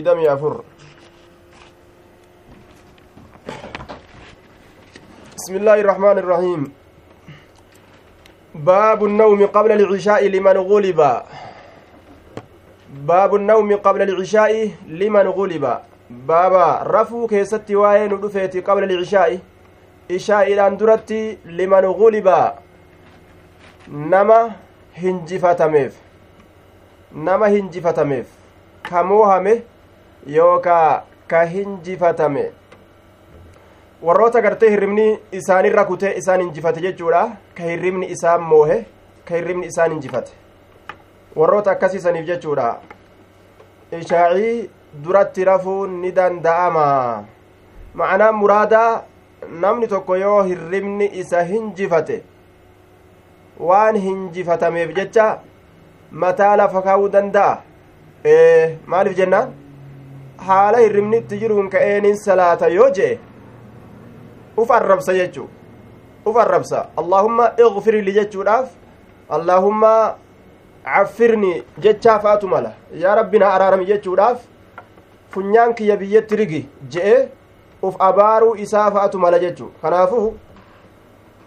دمي أفر بسم الله الرحمن الرحيم. باب النوم قبل العشاء لمن غلب. باب النوم قبل العشاء لمن غلب. بابا رفو كيستي واين ودفيتي قبل العشاء. عشاء إلى درتي لمن غلب. نما هنجفتميف. نما هنجفتميف. كموهمه yookaa ka hinjifatame warroota gartee hirribni isaanirra kutee isaan hinjifate jechuudha ka hirribni isaan moohe ka hirribni isaan hinjifate warroota akkasiisaniif jechuudha ishaacii duratti rafuun ni danda'ama ma'anaa muraadaa namni tokko yoo hirribni isa hinjifate waan hinjifatameef jecha mataa lafa kaa'uu danda'a maaliif jennaan haala hirribni itti jiruun ka'eeniin salaata yoo jee uf arrabsa jechuu uf arrabsa allaahumma igfirli jechuudhaaf allaahumma caffirni jechaa fa'atu mala yaa rabbi na araarami jechuudhaaf funyaan kiyya biyyatti rigi je'e uf abaaruu isaa fa'atu mala jechuu kanaafuu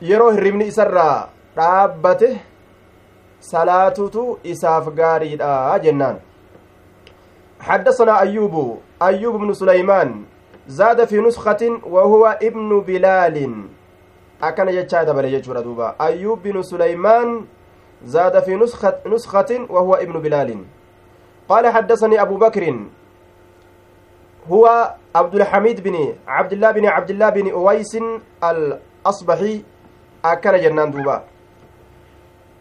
yeroo hirribni isarraa dhaabbate salaatutu isaaf gaariidha jennaan حدثنا أيوب أيوب بن سليمان زاد في نسخة وهو ابن بلال. أكن يجاد بل يجور دوبا. أيوب بن سليمان زاد في نسخة, نسخة وهو ابن بلال. قال حدثني أبو بكر. هو عبد الحميد بن عبد الله بن عبد الله بن أويس الأصبحي. أكن جنان دوبا.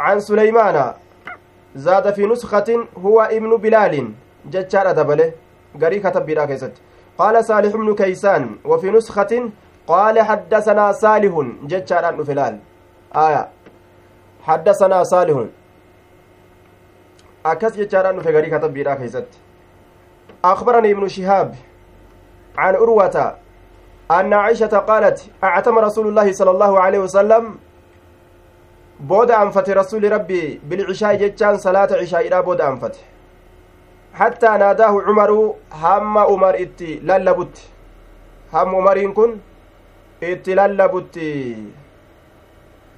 عن سليمان زاد في نسخة هو ابن بلال. jechaadha dabale garii katabbiidha keessatti qaala saalix ibnu keeysaan wafi nuskatin qaala haddasanaa saalihun jechaadhaan dhufe laal aya haddasanaa saalihun akkas jechaadhaan dhufe garii katabbiidha keessatti أخبرني ابن شهاب عن أروة أن عائشة قالت أعتم رسول الله صلى الله عليه وسلم بود أنفت رسول ربي بالعشاء جتان صلاة عشاء إلى بود أنفته حتى ناداه عمر هم عمر إتي للبت. هم عمرين كن إتي للبت.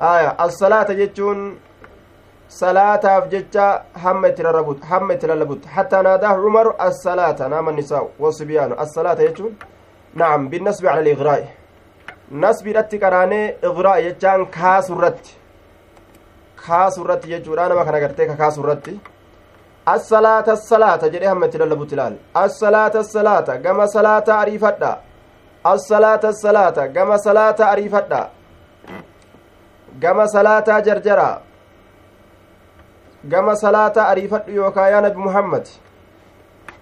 آية الصلاة جتون صلاة جتة هم تلربت هم تلربت حتى ناداه عمر الصلاة نام النساء والصبيان. الصلاة جتون نعم بالنسبة على الإغراء. نسب رت كراني إغراء جتان كاس رت كاس رت جتون أنا ما كان قرتك كاس رت assalaata assalaata jedhe hamma itti lallabutti ilaal assalaata assalaata gama salaata ariifadha assalaata assalaata gama salaata ariifadha gama salaataa jarjara gama salaataa ariifadhu yookaa yaa nabi muhammad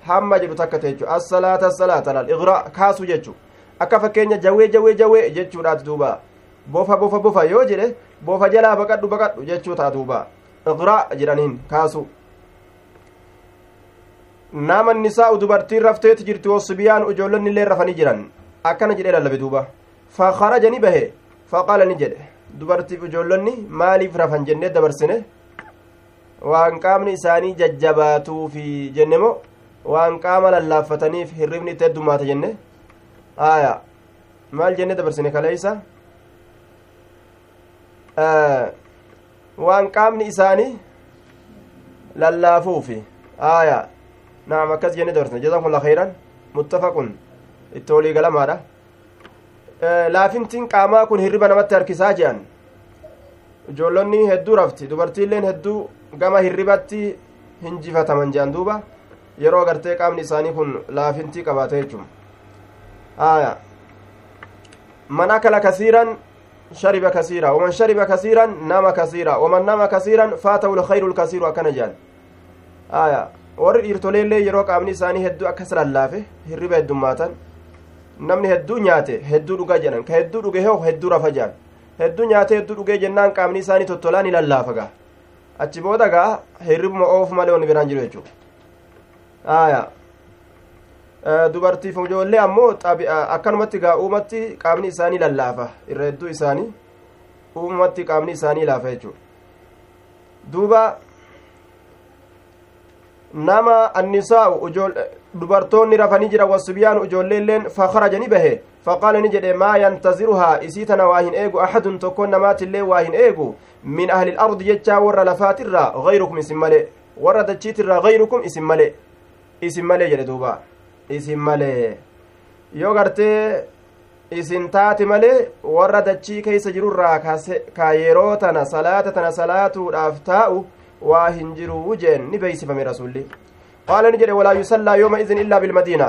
hamma jedhu takka ta'e jechuudha assalaata assalaata laal iqraa kaasuu jechu akka fakkeenya jawwee jawwee jawwee jechuudhaati duuba bofa bofa bofa yoo jedhe bofa jalaa baqadhu baqadhu jechuu duuba iqraa jedhaniin kaasuu nama nisaa'u dubartiin rafteeti jirti wasubiyaan ijoollonni illee rafanii jiran akkana jedhee lallabe duuba fakaraja ni bahe faqaala ni jedhe dubartiif ijoollonni maaliif rafan jennee dabarsine waan qaamni isaanii jajjabaatuufi jenne moo waan qaama lallaaffataniif hirribni itti heddumaata jenne aya maal jenne dabarsine kaleeysa waan qaamni isaanii lallaafuufi aya نعم أكس جنة دورتنا جزاكم الله خيرا متفق التولي قلم هذا laafintiin qaamaa kun hirriba namatti harkisaa jehan ijoollonni hedduu rafti dubartiilleen hedduu gama hirribatti hinjifataman jehan duuba yeroo gartee qaamni isaanii kun laafintii qabaate jechuun aya man akala kasiiran shariba kasiira waman shariba kasiiran nama kasiira waman nama kasiiran faatahu lkhayru lkasiiru akkana jehan aya warri dhiirtoleellee yeroo qaamni isaanii hedduu akkas lallaafe hirriba heddummaatan namni hedduu nyaate hedduu dhuga jedhan ka hedduu dhuge hoo hedduu rafa jedhan hedduu nyaate hedduu dhugee jennaan qaamni isaanii tottolaa ni lallaafa gaa achi booda gaa hirribuma oofu malee wanni biraan jiru jechuudha aya dubartiif ijoollee ammoo akkanumatti gaa uumatti qaamni isaanii lallaafa irra hedduu isaanii uumatti qaamni isaanii laafa jechuudha duuba nama annisaa'u dubartoonni rafanii jira wasubyaanu ijoolleelleen fakaraja ni bahe faqaala ni jedhe maa yantaziruhaa isii tana waa hin eegu axadun tokkon namaatillee waa hin eegu min ahli ilardi jechaa warra lafaatirraa gayrukum isin male warra dachiitirraa gayrukum isin male isin malee jedhe duuba isin malee yoo gartee isin taate malee warra dachii keeysa jirurraa ka tana salaata tana salaatuudhaaf taa'u waa hin jiruu jeen ni beeysifame rasulli qaala ni jedhe walaa yusallaa yooma izin illaa bilmadiina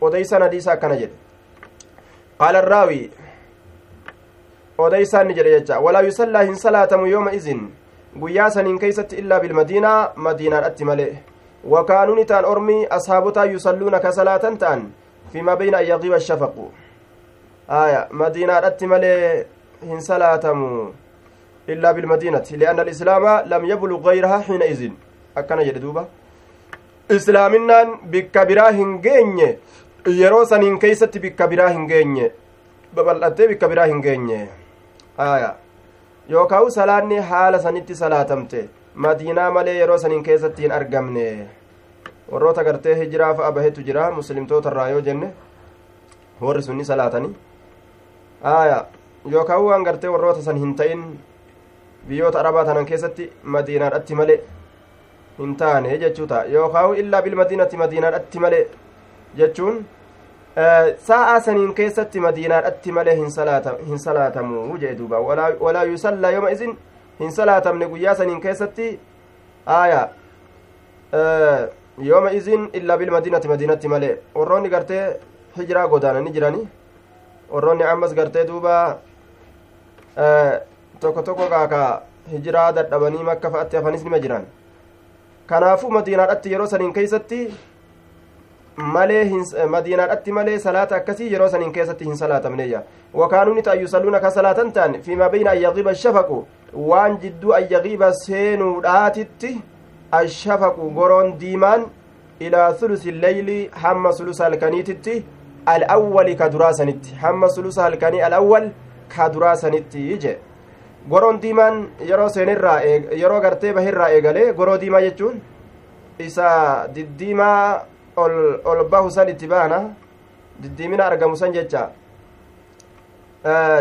odeysan hadiisa akkana jedhe qaala arraawi odeysaan ni jedhe jecha walaa yusallaa hin salaatamu yooma izin guyyaa saniin keeysatti illaa bilmadiinaa madiinaadhatti malee wakaanuu ni ta'an ormii ashaabotaa yusalluuna ka salaatan ta'an fiimaa beyna an yaqiiba ashafaqu aya madiinaadhatti malee hin salaatamu jedhe duuba islaaminaan bikka biraa hin geenye yeroo saniin keeysatti bikka biraa hin geenye babal'attee bikka biraa hin geenye aya yookaa'u salaanni haala sanitti salaatamte madiinaa malee yeroo saniin keessatti hin argamne warroota gartee hijiraa fa'a bahetu jira muslimtoota irraa yoo jenne warri sunni salaatanii aya yookaa'u waan gartee warroota san hin ta'in biyyoota arabaa tanan keessatti madiinaadhatti malee hin taane jechuu ta'a yookaan illaa bilmadiinatti madiinaadhatti malee jechuun sa'aa saniin keessatti madiinaadhatti malee hin salaatamu jee duuba walaa yusallaa yooma isin hin salaatamne guyyaa saniin keessatti aya yooma isin illaa bilmadiinatti madiinatti malee warroonni gartee hijiraa godaananii jiranii warroonni ammas gartee duuba tokko tokko kaaka hijiraa dadhabanii makka fa'atti hafanis nima jiran kanaafuu madiinaadhatti yeroo saniin keeysatti malee madiinaadhatti malee salaata akkasii yeroo saniin keessatti hin salaatamneeyya wakaanuu ni ta'an yusalluuna ka salaatan ta'an fiimaa beyna an yaqiiba shafaqu waan jidduu an yaqiiba seenuudhaatitti ashafaqu goroon diimaan ilaa sulusi leyli hamma sulusa halkaniititti alawwali ka duraa hamma sulusa halkanii alawwal ka duraa sanitti goroon diimaan yeroo seenirraa yeroo gartee bahirraa eegalee goroo diimaa jechuun isa diddiimaa ol ol bahu san itti baana diddiimina argamu san jecha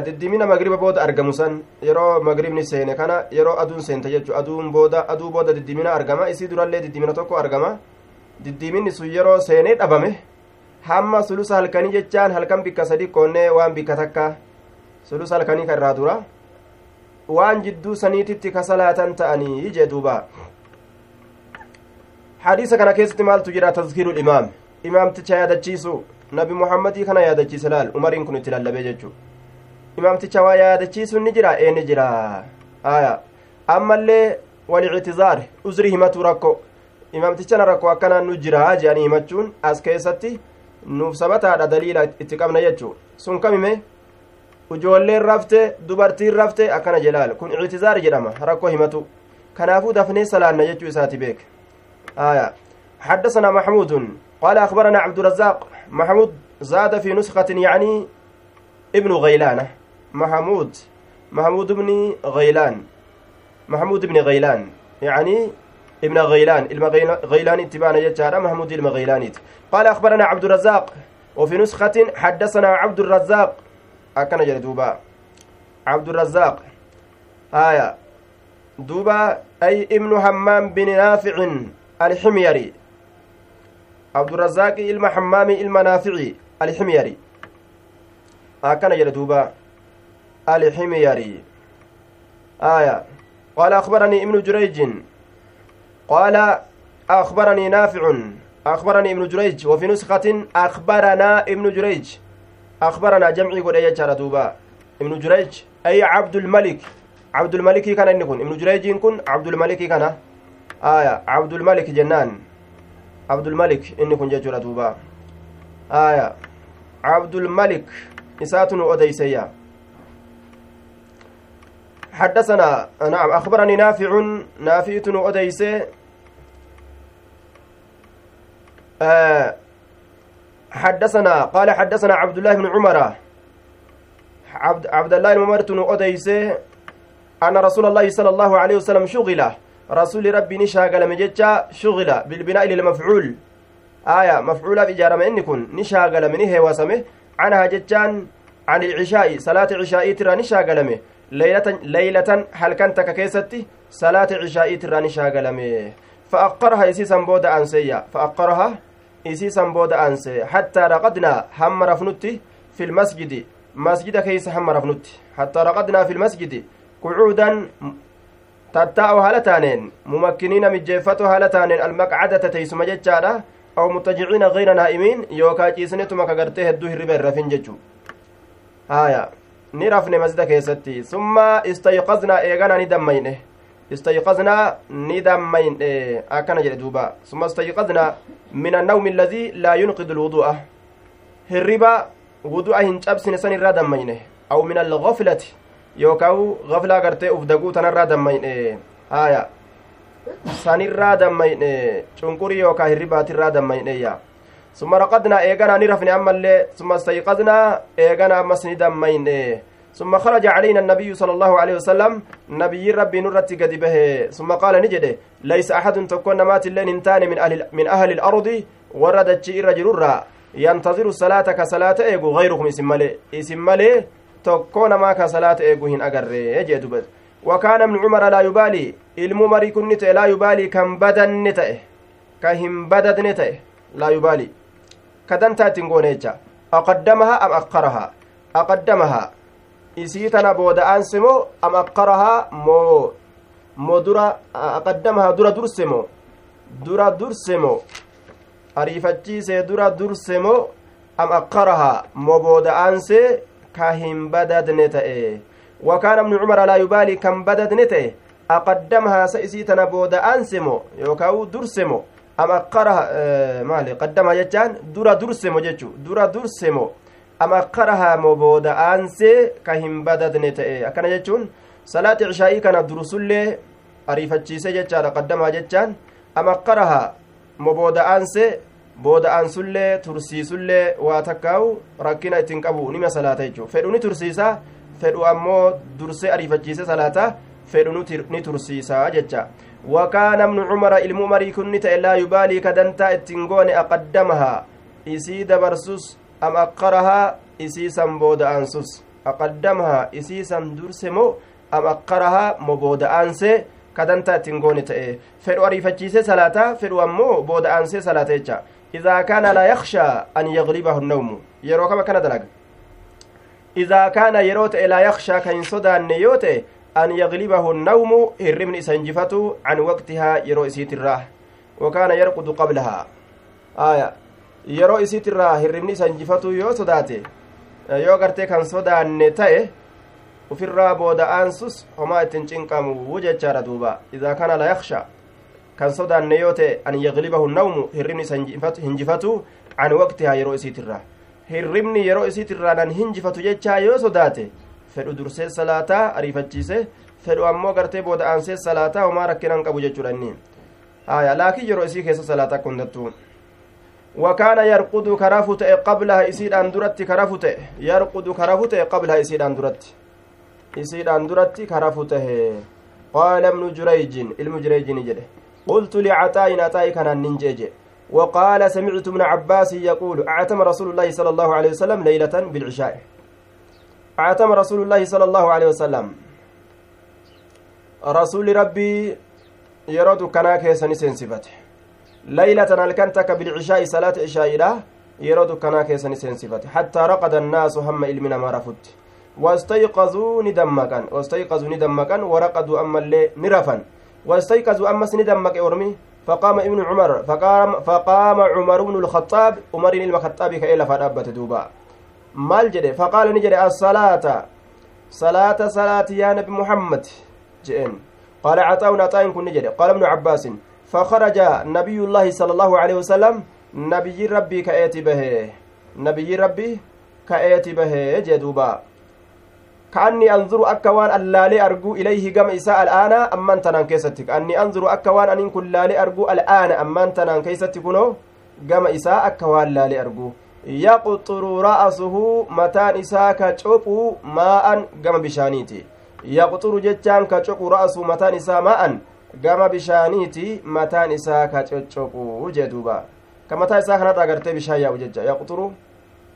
diddiimina magriba booda argamu san yeroo magribni seene kana yeroo aduun seente jechu aduun booda aduu booda diddiimina argama isii durallee diddiimina tokko argama diddiiminni sun yeroo seenee dhabame hamma sulusa halkanii jechaan halkan bikka sadi qoonnee waan bikka takka sulusa halkanii ka irraa dura waan jidduu saniititti ka salaatan ta'anii jee duuba hadiisa kana keessatti maaltu jira tazkiiru imaam imaamticha yaadachiisu nabi muhammadii kana yaadachiise laal umariin kun itti lallabee jechuu imaamticha waa yaadachiisuun ni jira ee ni jira aya ammallee walictizaar uzri himatu rakko imaamtichana rakko akkanaan nu jira jeanii himachuun as keessatti nuuf sabataadha daliila itti qabna jechuu sun kamime ijoolleen rafte dubartiin rafte akkana jelaal kun ictizaar jedhama rakkoo himatu. Kanaafuu dafnee salaanna jechuu isaati beek آية حدثنا محمود قال أخبرنا عبد الرزاق محمود زاد في نسخة يعني ابن غيلان محمود محمود بن غيلان محمود بن غيلان يعني ابن غيلان غيلان اتبانا يجارة محمود المغيلانيت قال أخبرنا عبد الرزاق وفي نسخة حدثنا عبد الرزاق دوبا عبد الرزاق آية دوبا أي ابن همام بن نافع الحميري عبد الرزاق إلما حمامي إلما نافعي الحميري أكن جل دوبا الحميري آية قال أخبرني ابن جريج قال أخبرني نافع أخبرني ابن جريج وفي نسخة أخبرنا ابن جريج أخبرنا جمعي قد يجار دوبا. ابن جريج أي عبد الملك؟ عبد الملك كان إن يكون ابن جريج يكون عبد الملك كان. آية عبد الملك جنان. عبد الملك إن يكون جاجور دوبا. آية عبد الملك إساتن أديسيا حدثنا نعم أخبرني نافع نافع أديسي آه حدثنا قال حدثنا عبد الله بن عمر عبد, عبد الله بن عمر أديسي أن رسول الله صلى الله عليه وسلم شغل rasuuli rabbii ni shaagalame jecha shugila bilbinaa'i lilmafcuul aya mafcuulaaf ijaarame inni kun ni shaagalame ni heewasame canhaa jechaan can ilcishaa'i salaata cishaa'iitirraa ni shaagalame leylatan halkan takka keessatti salaata cishaa'iitirraa ni shaagalame فأقرها إسيسا بودا أنسيا فأقرها إسيسا بودا أنسي حتى رقدنا هم رفنتي في المسجد مسجد كيس هم رفنتي حتى رقدنا في المسجد قعودا تتاء هالتانين ممكنين مجيفتو هالتانين المقعدة تيسم جتشارة أو متجعين غير نائمين يوكا جيسنتما كغرتي هدو هربين رفين جتشو آية نرفن مسجد كيستي ثم استيقظنا إيغانا ندمينه استيقظنا ندمين إيه أكن جل ثم استيقظنا من النوم الذي لا ينقض الوضوء هربا وضوء هنجبسن سن الرادمين أو من الغفلة يوكاو غفلة غرتي أفدقو تنرى دمين آية sanirraa dammayne cunqurii yookaa hirribaatirraa dammayneeyya summa raqadnaa eeganaa ni rafne ammallee summa stayqadnaa eeganaa ammas ni dammayne ثم خرج علينا النبي صلى الله عليه وسلم. نبي ربي نرت قد به. ثم قال نجده ليس أحد تكون مات اللين انتان من أهل, من أهل الأرض. وردت رجل الرا ينتظر الصلاة كصلاة إيغو غيركم اسم ملي تكون ما كصلاة إيغو هن أقر يجد وكان ابن عمر لا يبالي. الممري كنت لا يبالي كم بدن نتئه. كهم بدد نتئه. لا يبالي. كدن تاتين أقدمها أم أقرها؟ أقدمها. isii tana booda'aanse moo am akkarahaa moo moo dura aqaddamahaa dura durse moo dura durse moo ariifachiisee dura durse moo am akkarahaa moo booda'aansee ka hin badadne ta'e وكان ابن عمر لا يبالي كم بدد نته أقدمها سيسي تنا بودا أنسمو يوكاو درسمو أم أقرها آه مالي قدمها جتان درا درسمو جتشو درا درسمو ama karahaa moo booda aansee ka hin badadne ta'e akkana jechuun salaati cishaa'ii kana durusullee ariifachiise jechaadha qaddamaa jechaan ama karahaa moo booda aansee booda aansullee tursiisullee waa takkaa'u rakkina ittiin qabu nima salaata jechuu fedhu ni tursiisaa fedhu ammoo dursee ariifachiise salaata fedhu ni tursiisaa jecha wakaana ibnu cumara ilmu umarii kunni ta'e laa yubaalii kadantaa ittiin am akkarahaa isiisan booda'aansus aqaddamahaa isiisan durse moo am akkarahaa mo booda'aansee kadanta ittiin goone ta'e fedhu ariifachiisee salaataa fedhu ammoo booda'aansee salaata jecha idaa kaana laa yakshaa an yaglibahu nawmu yeroo kama kana dalaga idaa kaana yeroo ta'e laa yakshaa ka hin sodaanne yoo ta'e an yaglibahu nawmu hirribni isa hinjifatu can waqtihaa yeroo isiitirraa wakaana yarqudu qablahaa aya yeroo isiitirraa hirribni isa injifatu yoo sodaate yoo gartee kan sodaanne ta'e ufirraa booda'aansus homaa ittiin cinqamu jechaadha duuba idaa kana la yaksha kan sodaanne yoo ta'e an yaglibahu nawmu hirribni isa hinjifatu an waqtihaa yeroo isiitirraa hirribni yeroo isiitirraa nan hinjifatu jechaa yoo sodaate fedhu dursee salaataa ariifachiise fedhu ammoo gartee booda'aansee salaataa homaa rakkinan qabu jechuudha inni laakiin yeroo isii keessa salaataa akka hundattuu وكان يرقد كرافت قبلها إسيد أندرت كرافت. يرقد كرافت قبلها إسيد أندرت إسيد أندرت كرافته قال ابن جريج المجريج نجده قلت لعطاء عطاء كان الننجيج وقال سمعت ابن عباس يقول أعتم رسول الله صلى الله عليه وسلم ليلة بالعشاء. أعتم رسول الله صلى الله عليه وسلم. رسول ربي يرد كنا كيسني سنسفته ليلة الكنتك بالعشاء صلاة عشاء له يرد كنا كيسن سنسفت حتى رقد الناس هم إلمنا ما رفت واستيقظوا ندمكا واستيقظوا ندمكا ورقدوا أما اللي نرفا واستيقظوا أمس ندمك أرمي فقام ابن عمر. فقام فقام عمر بن الخطاب. عمر المخطاب كإلا فدابت دوبا. مال جدي. فقال نجري الصلاة. صلاة صلاة يا نبي محمد. جئن. قال عطاونا عطاين كن نجري. قال ابن عباس فخرج نبي الله صلى الله عليه وسلم. نبي ربي كأيتي به. نبي ربي كأيتي به جدوبا. كأني أنظر أكوان اللالي أرجو إليه قم إساء الآن أمان تنان كيستك. أني أنظر أكوان أن كل لالي أرجو الآن أمان تنان كيستك قم إساء أكوان لالي أرجو. يقطر رأسه متان إساء كتشوبو ماء قم بشانيتي. يقطر جتان كتشوب رأسه متان إساء ماء. Gama bishaaniiti mataan isaa ka coccoqu jee duuba ka mataa isaa kanarra agartee bishaan yaa'u jecha yaqxuru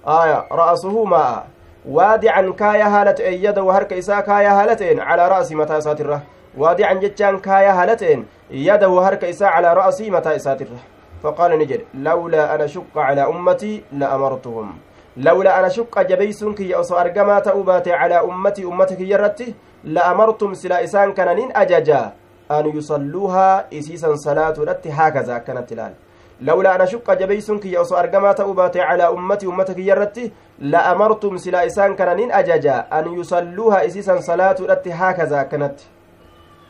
aya ra'asuhu maa'a waadican kaaya haala ta'een yadahu harka isaa kaaya haala ta'een calaa ra'asii mataa isaatirra waadican jechaan kaaya haala ta'een yadahu harka isaa calaa ra'asii mataa isaatirra فقال نجد لولا أنا شق على أمتي لأمرتهم لولا أنا شق جبيسون كي أصو أرقما تأوباتي على أمتي أمتك يرتي لأمرتم سلا إسان كاننين أججا أن يصلوها إسيسا صلاة رتي هكذا كانت تلال. لولا أنا شق جبيسون كي أصو أرقما تأوباتي على أمتي أمتك يرتي لأمرتم سلا إسان كاننين أججا أن يصلوها إسيسا صلاة رتي هكذا كانت.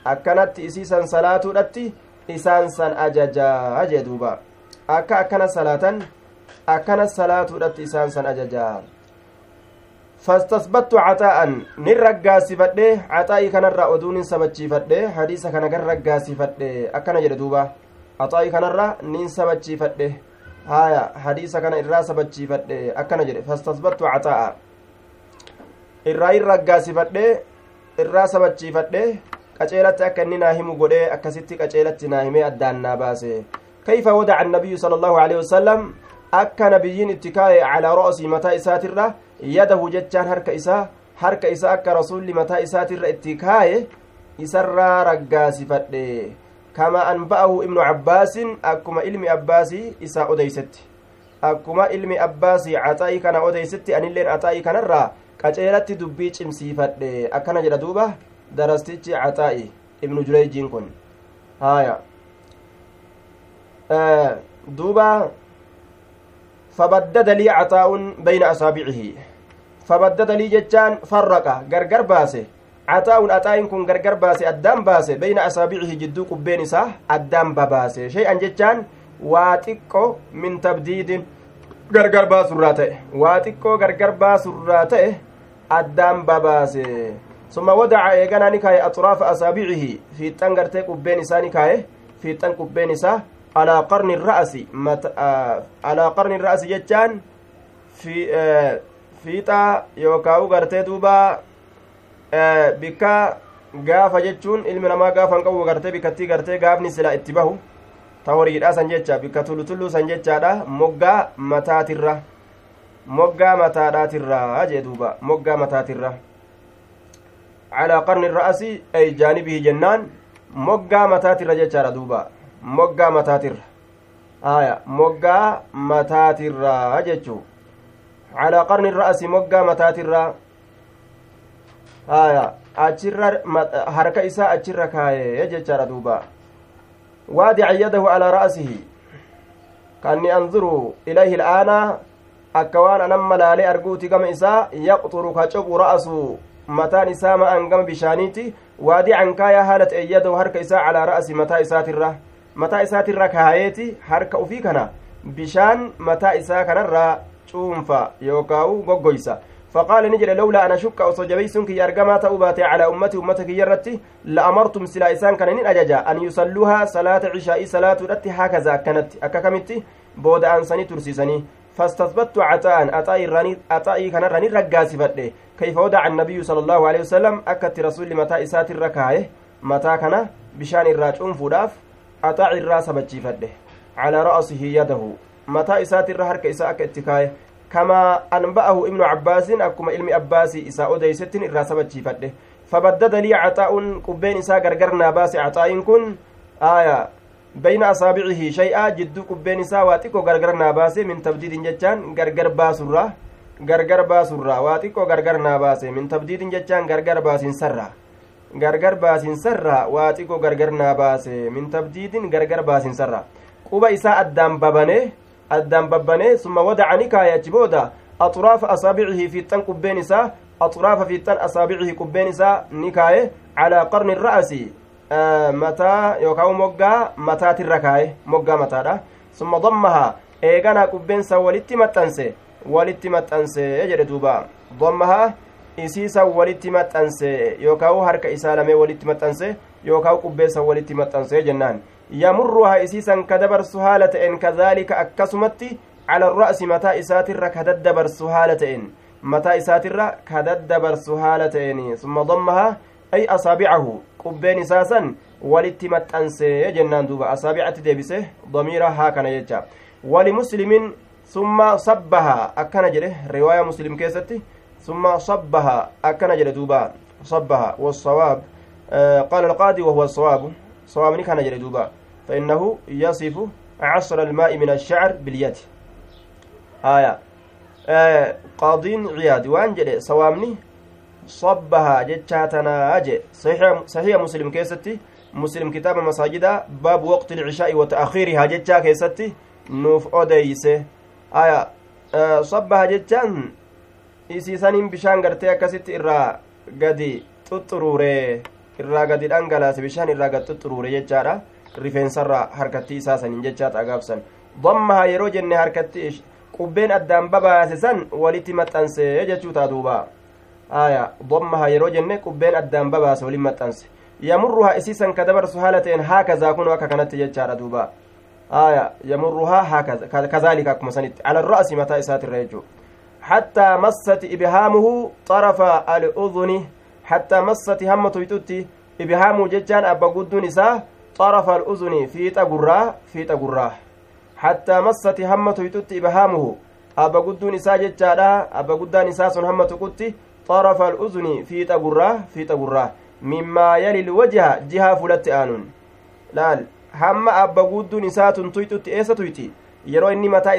أكنت إسيسا صلاة رتي isaan san ajajaa jee duuba akka akkana salaatan akkana salaatuudhatti isaan san ajajaa fastasbattu caxaa'an nin raggaasifadhe caxaa'ii kanarraa oduu nin sabachiifadhe hadiisa kana gan raggaasifadhe akkana jedhe duuba caxaa'ii kanarra nin sabachiifadhe haya hadiisa kana irraa sabachiifadhe akkana jedhe fastasbattu caxaa'a irraa in raggaasifadhe irraa sabachiifadhe qaceelatti akka inni naa himu godhee akkasitti qaceelatti naa himee addaan naa baase kayfa wadaca annabiyyu sala allahu alehi wasalam akka nabiyyiin itti kaa'e calaa ro'osii mataa isaatirra yadahu jechaan harka isaa harka isaa akka rasulli mataa isaatirra itti kaa'e isarraa raggaasifadhe kama anba'ahu ibnu cabbaasin akkuma ilmi abbaasii isaa odeysetti akkuma ilmi abbaasii axaa'ii kana odeysetti anilleen axaa'ii kanarraa qaceelatti dubbii cimsiifadhe akkana jedha duuba darastichi caxaa'i ibnu jureejiin kun haya duuba caxaa'un bayna asaabicihi fabaddada lii jechaan farraqa gargar baase caxaa'un axaa'in kun gargar baase addaan baase bayna asaabicihi jidduu qubbeen isaa addaan babaase shay'an jechaan waa xiqqo min tabdiidin gargar baasurraa ta'e waa xiqqoo gargar baasurraa ta'e addaan babaase ثم ودع إيغانا نكاية أطراف أصابعه في تنغرتي قبين إسا نكاية في تن قبين إسا على قرن الرأس مت... آه... على قرن الرأس جتان في آه... fiixa yookaan gartee duuba bikka gaafa jechuun ilmi namaa gaafa hin qabu gartee bikkattii gartee gaafni sila itti bahu ta horiidha san jecha bikka tullutulluu san jechaadha moggaa mataatirra moggaa mataadhaatirra jee duuba moggaa mataatirra على قرن الرأس أي جانبه جنان moggaa mataatirra jechaadha duuba moggaa mataatirra aya moggaa mataatirra jechuu calaa qarni ra'asi moggaa mataatirra aya achirra harka isaa achirra kaaye jechaadha duuba waadica yadahu alaa ra'asihi kanni anzuru ilayhi il'aana akka waan anan malaalee arguuti gama isaa yaqxuru ka cobu ra'asu mataan isaa ma'an gama bishaaniiti waadican kaayaa haala ta'e yadahu harka isaa calaa ra'asi mataa isaatirra mataa isaatirra kaayeeti harka ufii kana bishaan mataa isaa kanarraa cuunfa yookaa'u goggoysa. فقال نجل لولا أنا شك أو صجبيسون كي أرقما تأوباتي على أمتي أمتك يرتي لأمرتم سلا إسان كان أججا أن يصلوها صلاة عشاء صلاة رتي هكذا كانت أكاكمتي بود أنساني ترسيسني فاستثبت عطاء أطاي راني أطاي كان راني رقاسي فدي كيف ودع النبي صلى الله عليه وسلم أكت رسول متى إسات الركاية متى كان بشان الراجعون فداف أطاع الراس بتشي فدي على رأسه يده متى إسات الرهر كإساء كاتكاية كما أنبأه ابن عباس أكما علم أباسي إساء أديست الراس بتشي فدي فبدد لي عطاء قبين إساء غرغرنا باس عطاء كن آية بين أصابعه شيئا جدو قبين إساء واتيكو غرغرنا باس من تبديد جتان غرغر باسرة gargar baasurraa waa xiqqoo gargar naa baase min tabdiidin jechaan gargar baasinsarraa gargar baasinsarraa waa xiqqoo gargar naa baase min tabdiidin gargar baasinsarraa quba isaa addaan babane addaan babbanee summa wadaca ni kaaye achi booda axuraafa asaabicihi fiixxan qubbeen isaa axuraafa fiixxan asaabicihi qubbeen isaa ni kaaye calaa qarni ra'asi mataa yookaan moggaa mataatirra kaaye moggaa mataadha summa dammahaa eeganaa qubbeensa walitti maxxanse walitti maxxansee jedhe duuba dammahaa isiisan walitti maxxanse yookaan harka isaa lamee walitti maxxanse yookaan qubbeessan walitti maxxansee jennaan yamurruhaa isiisan ka dabarsu haala ta'een kadaalika akkasumatti cala ra'si mataa isaatirra ka daddabarsu haala ta'een mataa isaatirra ka daddabarsu haala ta'een summa dammahaa ay asaabicahu qubbeen isaa san walitti maxxansee jennaan duuba asaabicatti deebise damiira haa kana jecha walimuslimin summa sabbaha akkana jedhe riwaaya muslim keessatti sabbaha akkana jedhe duuba sabbaha wasawaab qaala alqaadi wahuwa asawaabu sawaabni kana jedhe duuba فإنه يصف عصر الماء من الشعر باليد. آية. آه قاضين عياد. وأن جده سوامني صبها جتشاتنا أجي. صحيح صحيح مسلم كيستي. مسلم كتاب مساجد باب وقت العشاء وتأخيرها جتشا كيستي. نوف أوديسه آية. آه صبها جتشان isiisaniin bishaan gartee akkasitti irraa gadi xuxuruure irraa gadi dhangalaase bishaan irraa gad xuxuruure jechaadha. Rifeensarraa harkattii isaa saniin jechaa xagaabsan dammaha yeroo jenne harkatti qubbeen addaan babaase san walitti maxxanse jechuu taa duuba. Aya dammaha yeroo jenne qubbeen addaan babaase waliin maxxanse. Yamurruhaa isiisan ka dabarsu haala ta'en haakazaa kunu akka kanatti jechaadha duuba. Aya yamurruhaa kazaalika akkuma sanitti. Ala ra'asi mataa isaatirra jechuu حتى مست إبهامه طرف الأذن. حتى مست همة يتوتي إبهامه ججان أبا قد نساء طرف الأذن في تقراه في تقراه حتى مست همة يتوتي إبهامه أبا قد نساء ججانا أبا قد نساء همة قدتي طرف الأذن في تقراه في تقراه مما يلي الوجه جهة فلت آنون. laal hamma abba guudduun isaa tun tuyxutti eessa tuyti yeroo inni mataa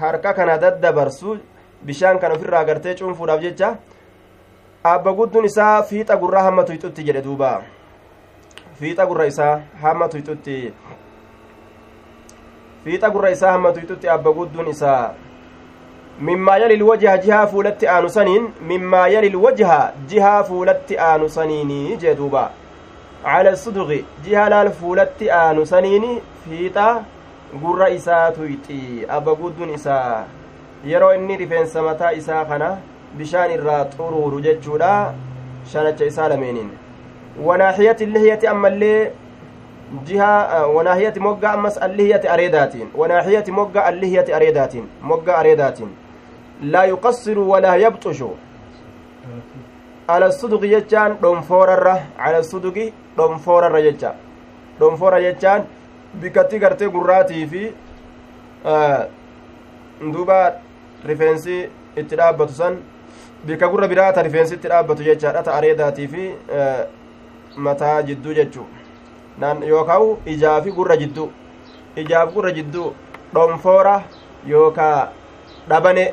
harka kana daddabarsu bishaan kan ofirraa gartee cuunfuudhaaf jecha abba gudduun isaa fiixa gurraa hamma tuyxutti jedhe duuba. Fiixa gurra isaa hamma tuyxutti. Fiixa gurra isaa hamma tuyxutti abba gudduun isaa. Mimmaa yalil wajha jihaa fuulatti aanu saniin mimmaa yalil wajha jihaa fuulatti aanu saniini jee duuba. Cala suduqi jiha laal fuulatti aanu saniini fiixa gurra isaa tuyxi abba gudduun isaa yeroo inni rifeensa mataa isaa kana bishaan irraa xuruuru jechuudha shanacha isaa lameeniin wanaaxiyati lihiyati ammallee jiha wanaahiyati mogga ammas allihiyati areedaatiin wanaahiyati mogga allihiyati areedaatiin mogga areedaatiin laa yuqassiru walaa yabxushu ala suduqi jechaan dhonfoorarra ala suduqi dhonfoorarra jecha dhonfoora jechaan bikkatti gartee gurraatii fi duuba rifeensi itti dhaabbatu san bikka gurra biraata rifeensi itti dhaabbatu jechaadha ta areedaatii fi mataa jidduu jechuu yookaan ijaa fi gurra jidduu ijaaf gurra jidduu dhonfoora yookaa dhabane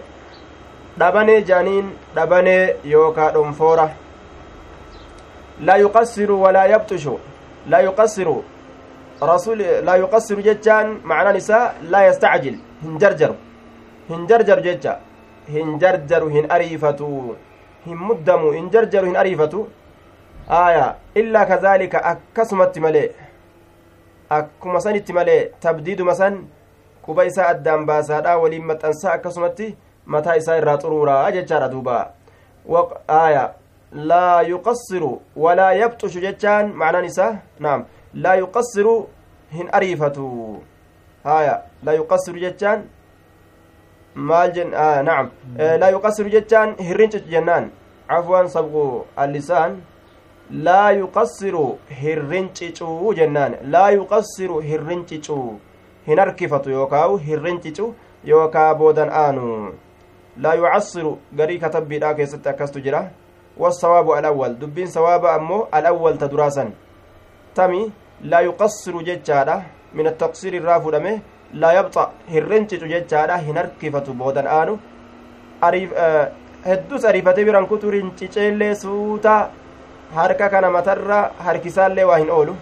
dhabane jaaniin dhabane yookaa dhonfoora laa yuqassiru walaa yabxushu laa yuqassiru رسول لا يقصر جتان معنى نساء لا يستعجل هنجرجر هنجرجر جتا هنجرجر هن أريفتو هن مدمو هنجرجر هن أريفتو آية إلا كذلك أكسمت ملئ akkuma sanitti malee tabdiiduma san quba isaa addaan baasaadha waliin maxxansaa akkasumatti mataa isaa irraa xuruuraa jechaadha duuba aya laa yuqassiru walaa yabxushu jechaan macnaan isaa naam laa yuqassiru hin ariifatu haya laa yuqassiru jechaan maal jen naam laa yuqassiru jechaan hirrincicu jennaan cafwan sabqu allisaan laa yuqassiru hirrincicuu jennaan laa yuqassiru hirrincicuu hin harkifatu yookaawu hirrincicu yookaa boodan aanu laa yucassiru garii katabbiidhaa keessatti akkastu jira wasawaabu alawwal dubbiin sawaaba ammoo alawwal ta duraasan tami laa yuqassiru jechaadha min attaqsiir irraa fudhame laa yabxa hirrincicu jechaadha hin harkifatu boodan aanu heddus ariifatee biran kutu rinciceellee suutaa harka kana matarra harkisaallee waa hin oolu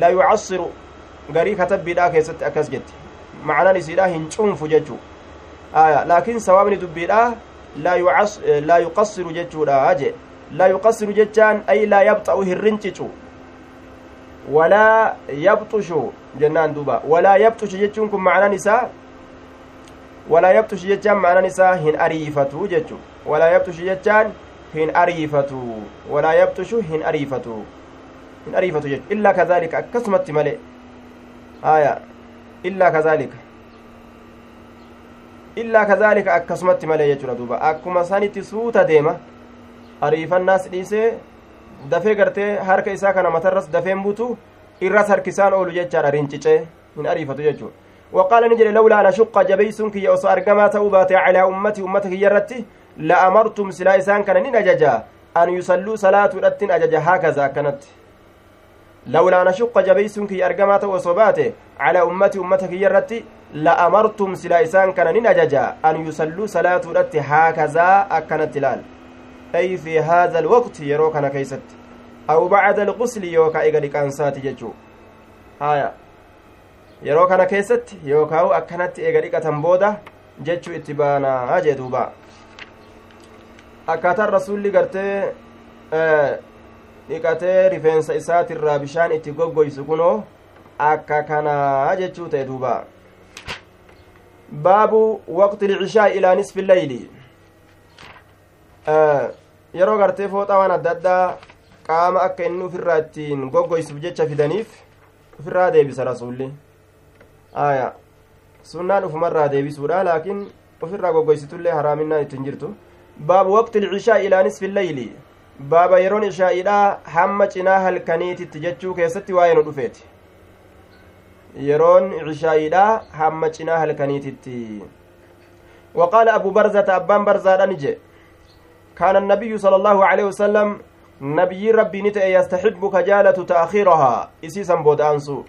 laa yucassiru garii katabbiidhaa keessatti akkas jetti macnaan isiidha hin cunfu jechuu aya laakiin sawaabni dubbiidha laa yuqassiru jechuudha jee laa yuqassiru jechaan ay laa yabxa'u hirrincicu walaa yabxushu jennaan duuba walaa yabxushu jechuun kun macnaan isaa walaa yabxushu jechaan macnaan isaa hin ariifatu jechu walaa yabxushu jechaan hin ariifatu walaa yabxushu hin ariifatu hin ariifatu jechu illaa kadaalika akkasumatti male haya illaa kadaalika illaa kadaalika akkasumatti malee jechuudha duuba akkuma sanitti suuta deema ariifannaas dhiisee dafee gartee harka isaa kana matarras dafeen butu irras harkisaan oolu jechaadha rincicee hin ariifatu jechuudha. وقال نجري لولا أن شق جبيسون كي أصو أرقما تأوبات على أمتي أمتك يرتي لأمرتم سلا إسان كان نججا أن يصلوا صلاة رتين أججا هكذا كانت لولا أن شق جبيسون كي أرقما تأوصبات على أمتي أمتك يرتي لأمرتم سلا إسان كان نججا أن يصلوا صلاة رتي هكذا أكنت لال أي في هذا الوقت يروكنا كيست أو بعد الغسل يوكا إيغا أنسات ججو هايا yeroo kana keessatti yookaan akkanatti eega dhiqatan booda jechuu itti baanaa jee duuba akkaataan rasuulli gartee dhiqatee rifeensa isaatirraa bishaan itti goggoysu kunoo akka kanaa jechuu ta'e duuba baabu waqti lcishaa ilaa nisfi leyli yeroo gartee fooxaa waan adda addaa qaama akka inni ufirraa ittiin goggoysuuf jecha fidaniif ufirraa deebisa rasuulli aya sunnaan ufumarraa deebisuudha laakiin ofirraa goggoysitullee haraaminaan ittiin jirtu baabu waqti ilcishaa ilaa nisfi illeyli baaba yeroon ishaa'iidha hamma cinaa halkaniititti jechuu keessatti waa'ee nu dhufeeti yeroon cishaa'iidha hamma cinaa halkaniititti وقال أبو برزة أبان برزة نجي كان النبي صلى الله عليه وسلم نبي ربي نتأ يستحب كجالة تأخيرها. إسيسا بود أنسو.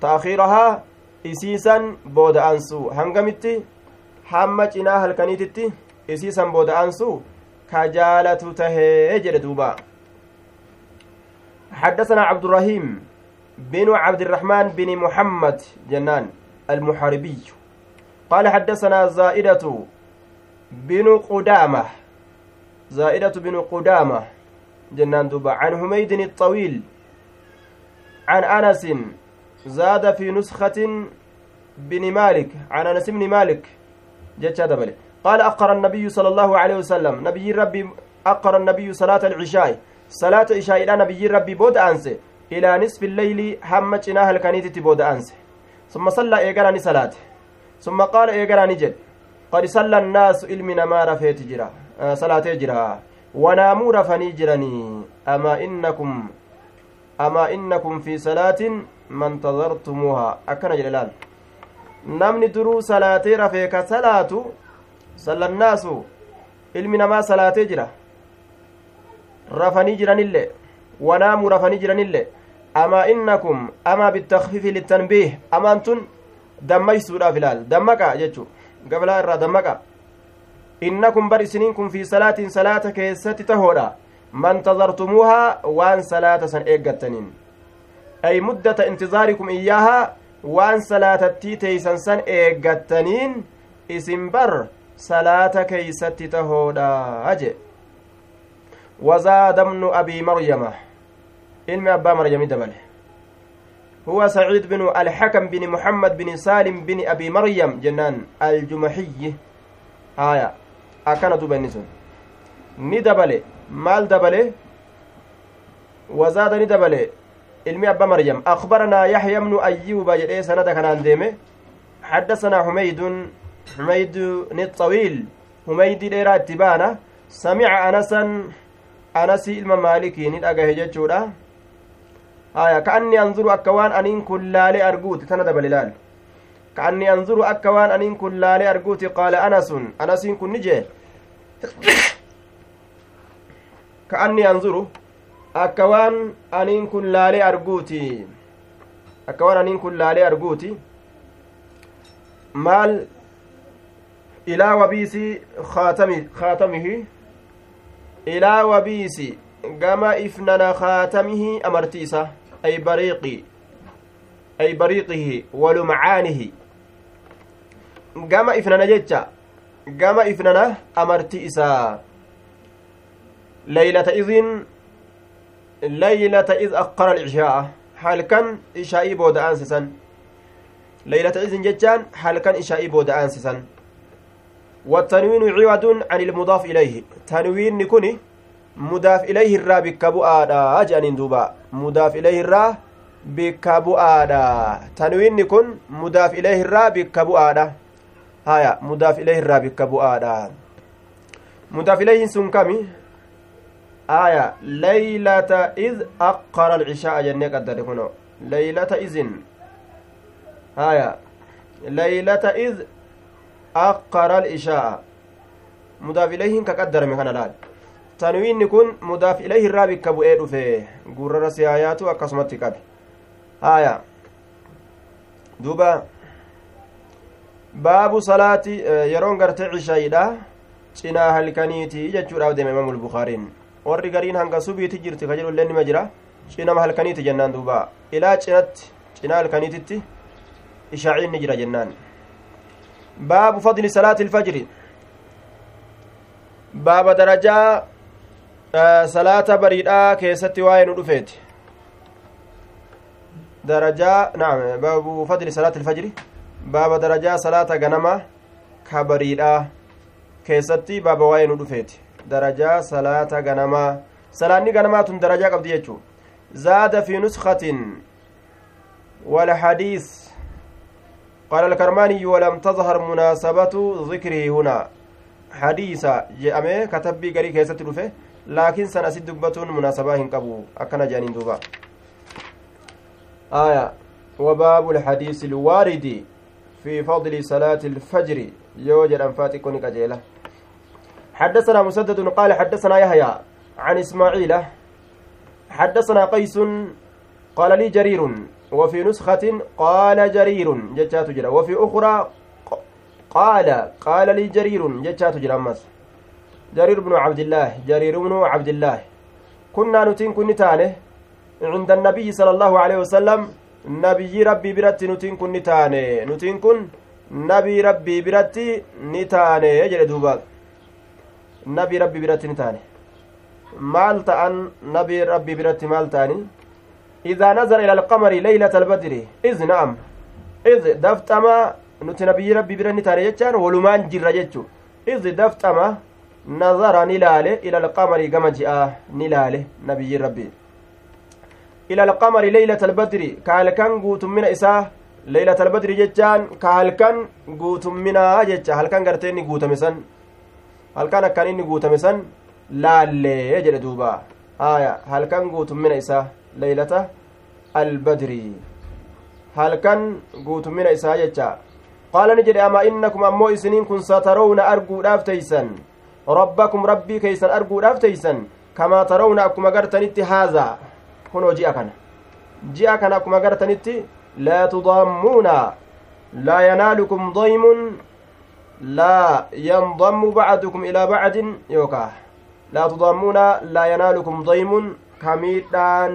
تأخيرها isiisan booda'ansu hangamitti hamma cinaa halkaniititti isiisan booda'ansu ka jaalatu tahee jedhe duuba حدثنا عبد الرحيم بن عبد الرحمن بن محمد جنان المحاربي. قال حدثنا زائدة بن قدامة. زائدة بن قدامة جنان دوبا عن حميد الطويل عن أنس زاد في نسخة بن مالك عن أنس بن مالك. جتشا دبل قال أقر النبي صلى الله عليه وسلم نبي ربي أقر النبي صلاة العشاء. صلاة عشاء إلى نبي ربي بود أنس. إلى نصف الليل هم جناه الكنيتة بود أنس. ثم صلى إيقراني صلاة. ثم قال إيقراني جد قد صلى الناس إلمنا ما رفيت جرا. آه صلاة جرا وناموا رفني جرني أما إنكم أما إنكم في صلاة ما انتظرتموها أكن جلال namni duruu salaatee rafee ka salaatu sallannaasu ilmi namaa salaatee jira rafanii jiranillee wanaamuu rafanii jiranillee amaa innakum amaa bitakfiifi littanbiih amaan dammaysuudhaaf ilaal dammaqa jechu gabalaa irraa dammaqa innakum bar isiniin kun fi salaatiin salaata keessatti tahoodha man tazartumuuhaa waan salaata san eeggattaniin ay muddata intizaarikum iyyaahaa waan salaatattii teeysan san eeggattaniin isin bar salaata keeysatti tahoodha je wazaada bnu abii maryama ilmi abbaa maryami dabale هو سعيد بن الحكم بن محمد بن سالم بن أبي مريم جنان الجمحي آية أكان دوبا نسون ندبله مال دبله وزاد ندبله ilmi abba maryam akbaranaa yaxya bnu ayyuuba jedhee sanada kanaan deeme حدثنا حميد. حميد الطويل. حميد ديرا اتبانا. سمع أنسا. أنسي إلما مالكي. ندأغه جتشورا آية. كأني أنظر أكوان أنين كلالي أرجوت. تندب بلال كأني أنظر أكوان أنين كلالي أرجوت قال أنس أنس كن نجي كأني أنظر akka waan aniin kun laalee arguuti akka waan aniin kun laalee arguuti maal ilaa wabiisi kaatamihi ilaa wabiisi gama ifnana kaatamihi amartiisa ay bariiqi ay bariiqihi walumcaanihi gama ifnana jecha gama ifnana amarti isaa leylata idin laylata iz akkara alcisha'a halkan ishaa'ii booda aansisan laylata izin jechaan halkan ishaa'ii booda aansisan والتنوين عوض عن المضاف إليه تنوين كني مضاف إليه الرا بكبو آدا أجانين دوبا مضاف إليه الرا بكبو آدا تنوين كن مضاف إليه الرا بكبو آدا هايا مضاف إليه الرا بكبو آدا مضاف إليه سن كمي آية ليلة إذ أقر العشاء جنة قدر كنو ليلة إذن آية ليلة إذ أقر العشاء مضاف إليه كقدر من لال tanwiinni kun mudaaf ilayhi irraa bikka bu'ee dhufe gurrara siyaayaatu akkasumatti qabe. Haya duuba. Baabu salaati yeroon gartee cishaayiidha cinaa halkaniiti jechuudhaaf deeme imaamul bukaariin warri gariin hanga subiiti jirti ka jedhu illee nima jira cinama halkaniiti jennaan duuba ilaa cinatti cinaa halkaniititti ishaaciin ni jira jennaan baabu fadli salaati ilfajri baaba darajaa salaata bariidhaa keessatti waa'ee nu dhufeeti darajaa naam baabu fadli salaati ilfajri baaba darajaa salaata ganama ka bariidhaa keessatti baaba waa'ee nu dhufeeti darajaa salaata ganamaa salaanni ganamaa tun darajaa qabdi jechuu zaada fi nuskatin والحديث قال الكرماني ولم تظهر مناسبة ذكره هنا حديث جامع كتبي غري كيسة رفه لكن سنة سد دبتون مناسبة هنقبو أكنا جانين دوبا آية وباب الحديث الوارد في فضل صلاة الفجر. يوجد أنفاتي كوني كجيلة. حدثنا مسدد قال حدثنا يحيى عن إسماعيل. حدثنا قيس قال لي جرير. وفي نسخة قال جرير. جتات جرا. وفي أخرى قال قال لي جرير. جتات أمس جرير بن عبد الله. جرير بن عبد الله. كنا نتين كن تانه عند النبي صلى الله عليه وسلم nabiyyi rabbii biratti nutiin kun ni taane. Nutiin kun nabii rabbii biratti ni taane jedhe duuba. Nabii rabbii biratti ni taane. Maal ta'an nabii rabbii biratti maal ta'ani? Idaa nazara ila alqamari leylata albadri iz na'am. Iz daftama nuti nabiyyi rabbii bira ni taane jechaan walumaan jirra jechu iz daftama nazara ni laale ila alqamari gama ji'a ni laale nabiyyi rabbii. Ila alqamari leylata albadri ka halkan guutummina isaa leylata albadri jechaan ka halkan guutumminaa jecha halkan gartee inni guutame san halkan akkan inni guutame san laallee jedhe duuba aya halkan guutummina isaa leylata albadri halkan guutummina isaa jecha qaala ni jedhe amaa innakum ammoo isiniin kun satarawna arguudhaaf teeysan rabbakum rabbii keeysan kunoo ji'a kana ji'a kana akkuma gartanitti laa tudaammuuna laa yanaalukum daymun laa yandammu bacdukum ilaa bacdin yookaa laa tudaammuuna laa yanaalukum daymun ka miidhaan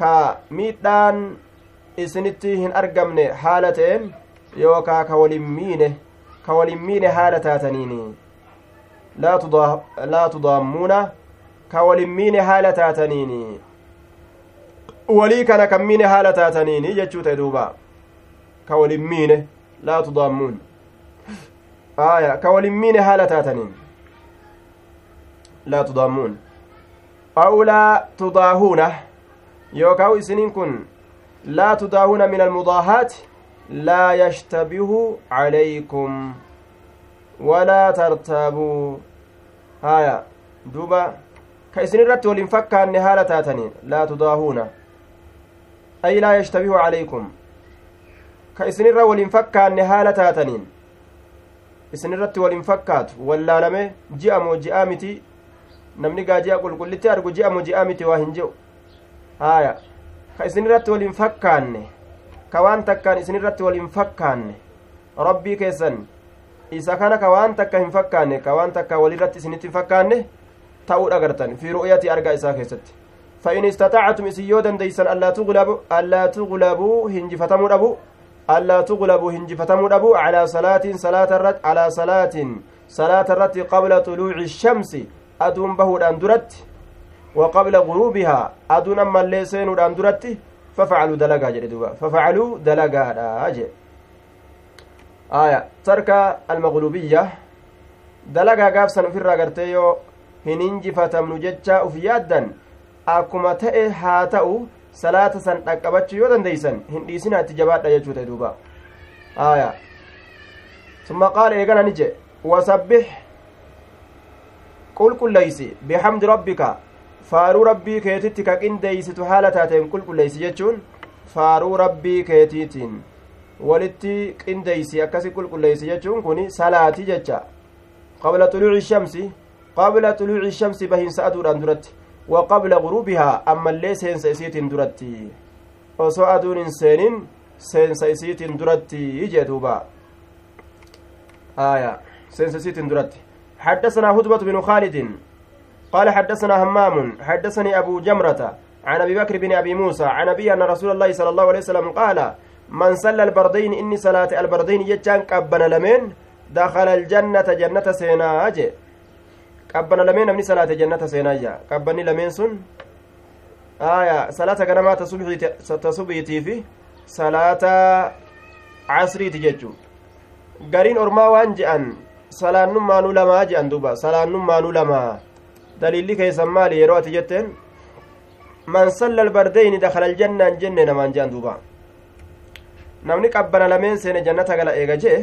ka miidhaan isinitti hin argamne haala ta'een yookaa ka walin miine ka walin miine haala taataniini laa tudaammuuna ka walin miine haala taataniini walii kana kan miine haala taataniini jechuu ta'e duuba. Ka walin miine laa tudaammuun aya ka walin miine haala taataniin. لا تضامون أو لا تضاهون يوكاو إسنين كن لا تضاهون من المضاهات لا يشتبه عليكم ولا ترتابوا هايا دوبا كإسنين رت ولنفكا النهالة تاتنين لا تضاهون أي لا يشتبه عليكم كإسنين رت ولنفكا النهالة تاتنين isin irratti waliin fakkaatu wallaalame ji'a moo ji'aa miti namni gaa ji'a qulqullitti argu ji'a moo ji'aa miti waa hin ji'u haaya ka isin irratti waliin fakkaanne ka waan takkaan isin irratti waliin fakkaanne rabbii keessan isa kana ka waan takka hin fakkaanne ka waan takka walirratti isinitti hin fakkaanne ta'uu dhagartan fi ru'yati argaa isaa keessatti فإن استطعتم إسيودا ديسا ألا تغلبوا ألا تغلبوا هنجفتموا أبو ألا تغلبوا هنجفتموا أبو على صلاة صلاة الرت على صلاة صلاة الرت قبل طلوع الشمس. أدون بهودان درت. وقبل غروبها. أدون أما اللي سينودان درت. ففعلوا دلقا جدوا ففعلوا دلقا أجي آية. ترك المغلوبية. دلقا قابسا في الرقرتيو. jecha uf yaaddan akkuma ta'e haa ta'u salaata san dhaqqabachuu yoo dandeeysan hin dhiisinaa itti jabaadha jechuu ta'e duuba. Aya summa qaala eegana ni je wasabbix qulqulleysi bixamdi rabbika faaruu rabbii keetitti ka qindeeysitu haala taateen qulqulleeysi jechuun faaruu rabbii keetiitiin walitti qindeeysi akkasi qulqulleeysi jechuun kun salaati jecha. Qabla xuluuci shamsi qabla xuluuci shamsi bahiinsa aduudhaan duratti wa qabla guruubihaa ammallee seensa isiitiin duratti osoo aduun hin seenin seensa isiitiin duratti jee duuba آية سنسسيت درت حدثنا هدبة بن خالد. قال حدثنا همام. حدثني أبو جمرة عن أبي بكر بن أبي موسى عن أبي أن رسول الله صلى الله عليه وسلم قال من صلى البردين إني صلاة البردين يجان قبنا لمن؟ دخل الجنة جنة سينا قبنا لمن أمني صلاة جنة سينا أجي قبني لمن سن آية صلاة كنما تصبيتي في صلاة عصري تججو gariin ormaa waan je'an salaannummaanuu lamaa je'an duuba salaannummaanuu lamaa daliilli keessan maali yeroo ati jetteen man salla albardeyni dakala aljannaan jenne namaan je'an duuba namni qabbana lameen seene jannata gala eega jee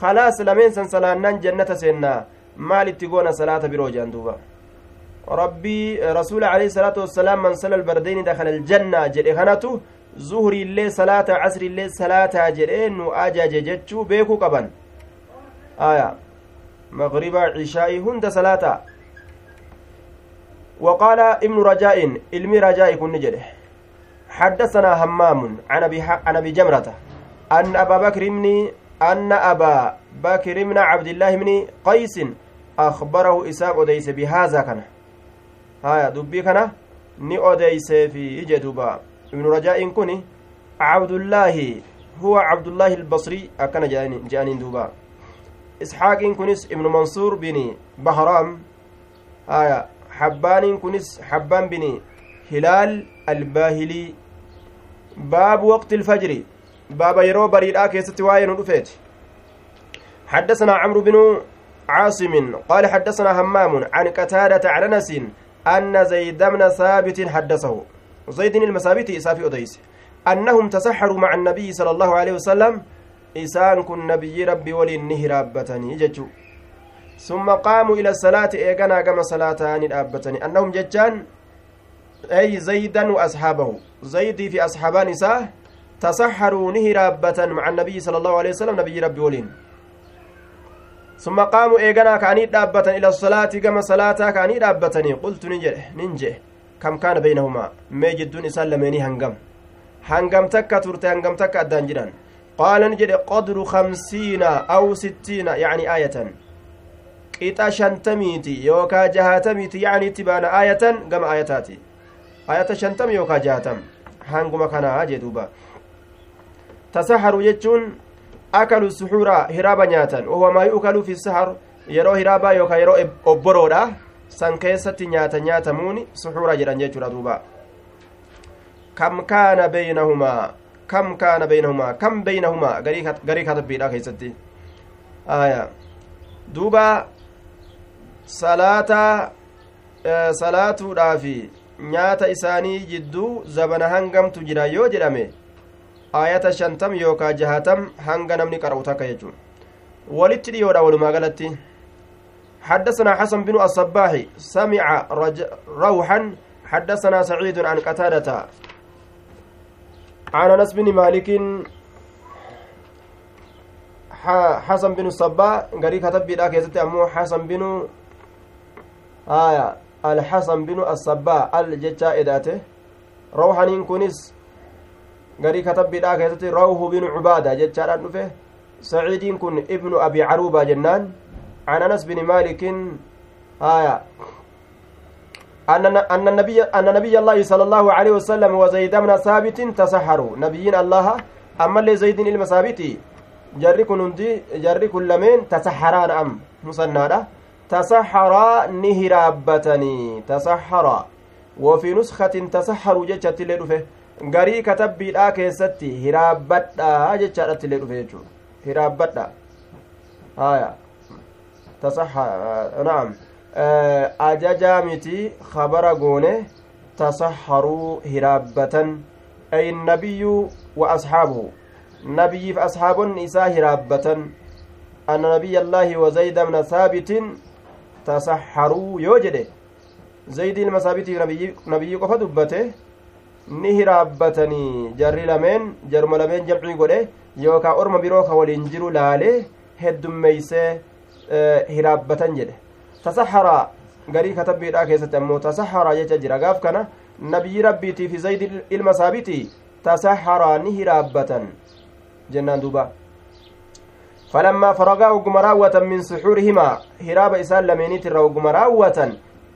khalaas lameen san salaannaan jannata seennaa maal itti goona salaata biroo je'an duuba rabbii rasuula alayhi salaatu wassalaam man salla albardeyni dakala aljannaa jedhe kanatu zuhriillee salaata casriillee salaataa jedhee nu ajaje jechuu beekuu qaban aya مغربا عشاء هند صلاة وقال ابن رجاء علمي رجاء كن نجده حدثنا همام عن ابي عن ابي جمرة ان ابا بكر بن ان ابا بكر بن عبد الله بن قيس أخبره إساق اديس بهذا كان. هايا دبي كان ني اديس في اجدوبا ابن رجاء كوني عبد الله هو عبد الله البصري أكن جانين دوبا. إسحاق كنس ابن منصور بن بهرام. آية حبان كنس حبان بن هلال الباهلي. باب وقت الفجر. باب يرو بريد كيست واين رفيت حدثنا عمرو بن عاصم قال حدثنا همام عن قتادة عن أنس أن زيد بن ثابت حدثه. زيد المسابيت إسافي أديس أنهم تسحروا مع النبي صلى الله عليه وسلم. إسان كن نبي ربي ولي نهرابتني ججو ثم قاموا إلى الصلاة إيقنا كما صلاتان الأبتني أنهم ججان أي زيدا وأصحابه. زيدي في أصحابان إساه تسحروا نهرابة مع النبي صلى الله عليه وسلم نبي ربي ولين ثم قاموا إيقنا كأني دابة إلى الصلاة كما صلاة كأني دابتني قلت kam kaana beynahumaa mee jidduun isaan lameenii hangam hangam takka turte hangam takka addaan jedhan qaala ni jedhe qadru kamsiina aw sittiina yacni aayatan qixa shantamiiti yookaa jahatamiiti yacni itti baana aayatan gama aayataati aayata shantam yookaa jahatam hanguma kanaa jee duuba tasaharu akalu suxuura hiraaba nyaatan wahuwa maa yu'kalu fi sahar yeroo hiraabaa yookaa yeroo obboroodha san keessatti nyaata nyaatamuuni suxuura jedhan jechuudha duuba kam kaana beynahumaa kam kaana beynahumaa kam beynahumaa garii katabbiidha keessatti aya duuba salaata salaatuudhaafi nyaata isaanii jidduu zabana hangamtu jira yoo jedhame ayata shantam yookaa jahatam hanga namni qara'u takka jechuun walitti dhiyoodha walumaa galatti. حدثنا حسن بن الصباح سمع رج... روحا حدثنا سعيد عن قتادة عن انس بن مالك حسن بن الصباح قري كتب بلا كيست امو حسن بن آية الحسن بن الصباح الجتا اداته روحانين كونس قري كتب بلا كيست روح بن عبادة جتا دفه سعيد كن ابن ابي عروبة جنان عن انس بن مالك آية أن النبي أن نبي الله صلى الله عليه وسلم وزيد بن ثابت تسحروا نبيين الله أما اللي زيد المثابت جري كنندي جري كلمين تسحران أم مصنادة تسحرا نهرابتني تسحرا وفي نسخة تسحروا جتشت اللي رفه garii katabbiidhaa keessatti hiraabbadhaa jechaadhatti illee dhufe jechuudha hiraabbadha haya نعم أججا متي خبر غوني تصحروا هرابة أي النبي وأصحابه نبي في أصحاب النساء هرابة أن نبي الله وزيد بن ثابت تصحروا يوجد zaydii ilma saabitii nabiyyi qofa dubbate ni hiraabbatanii jarri lameen jaruma lameen jamcii godhe yookaa orma biroo ka waliin jiru laalee heddummeeysee hiraabbatan jedhe tasaxara garii katabbiidhaa keessatti ammoo tasaxara jecha jira gaaf kana nabiyyi rabbiitii fi zaydi ilma saabitii tasaxaraa ni hiraabbatan jennaan duuba فلما فرغا وقم راوة من سحورهما هراب إسان لمينيت الرا وقم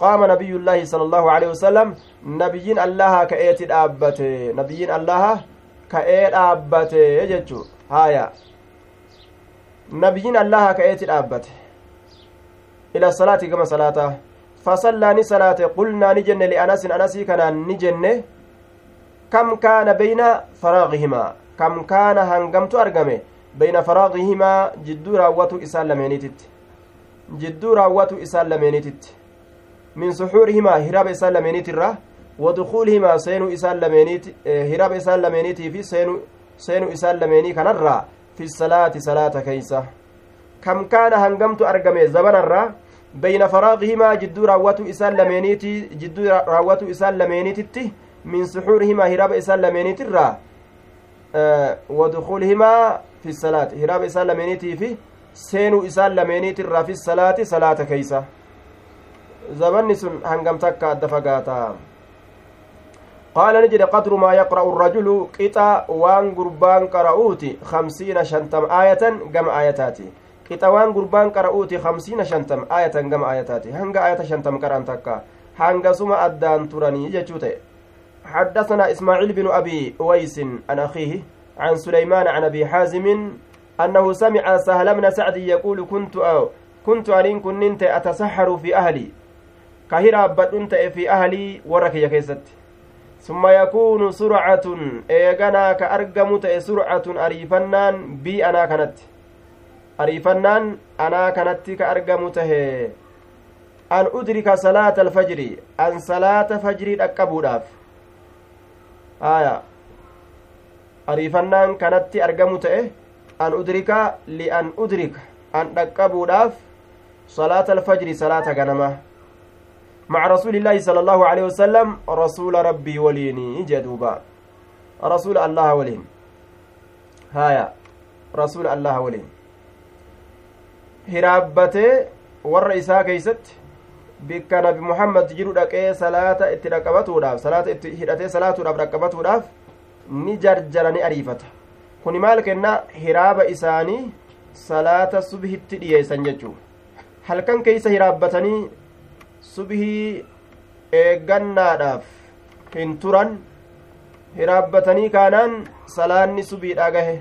راوة قام نبي الله صلى الله عليه وسلم نبيين الله كأيت الأبت نبيين الله كأيت الأبت يجتشو هايا. نبيين الله كأيت الأبت إلى الصلاة كما صلاة. فصلى صلاة قلنا نجن لأنس. أنسي كان نجن. كم كان بين فراغهما؟ كم كان هنقمت أرقمه بين فراغهما جدو راوتو إسان لمينيتت. جدو راوتو إسان لمينيتت. من سحورهما هراب إسان لمينيت الرا ودخولهما سينو إسان لمينيت هراب إسان لمينيتي في سينو سينو إسان لميني كنرا في الصلاة صلاة كيسة كم كان هنقمت أرقمه زبن الرا بين فراغهما جدو راوتو إسان لمينيتي جدو راوتو إسان لمينيتتي من سحورهما هراب إسان لمينيت الرا أه ودخولهما في الصلاة هراب إسان لمينيتي في سينو إسان لمينيت الرا الصلاة صلاة كيسة زبن سن هنقم تكا الدفقاتا قال نجد قدر ما يقرأ الرجل قطع وان قربان قرأوتي خمسين شنتم آية قم آياتاتي. قطع وان قربان قرأوتي خمسين شنتم آية قم آياتاتي. هنگ آية شنتم قرأن تكا هنگ سما أدان تراني جتشوتي حدثنا إسماعيل بن أبي أويس عن أخيه عن سليمان عن أبي حازم أنه سمع سهل بن سعد يقول كنت أو كنت أن كنت أتسحر في أهلي. كهرا بدنت في أهلي ورك يا كيست ثم يكون سرعة إيغانا كأرقمت سرعة أريفنان بي أنا كانت. أريفنان أنا كانت كأرقمت أن أدرك صلاة الفجر أن صلاة فجر أكبوداف. آية. ariifannaan kanatti argamu ta'e an udrika li'an udrika an dhaqqabuudhaaf salaata alfajri salaata ganama مع رسول الله صلى الله عليه وسلم رسول ربي وليني جدوبا رسول الله ولين هايا رسول الله ولين هرابته إساء كيست بك نبي محمد جرو دقee salaata itti dhaqqabatuudhaaf salaata itti hidhatee salaatuudhaaf dhaqqabatuudhaaf ni jarjara ni ariifata kuni maal kenna hiraaba isaanii salaata subhitti dhiyeessan jechuu halkan keeysa hiraabbatanii subhii eeggannaadhaaf hin turan hiraabbatanii kaanaan salaanni subiidha gahe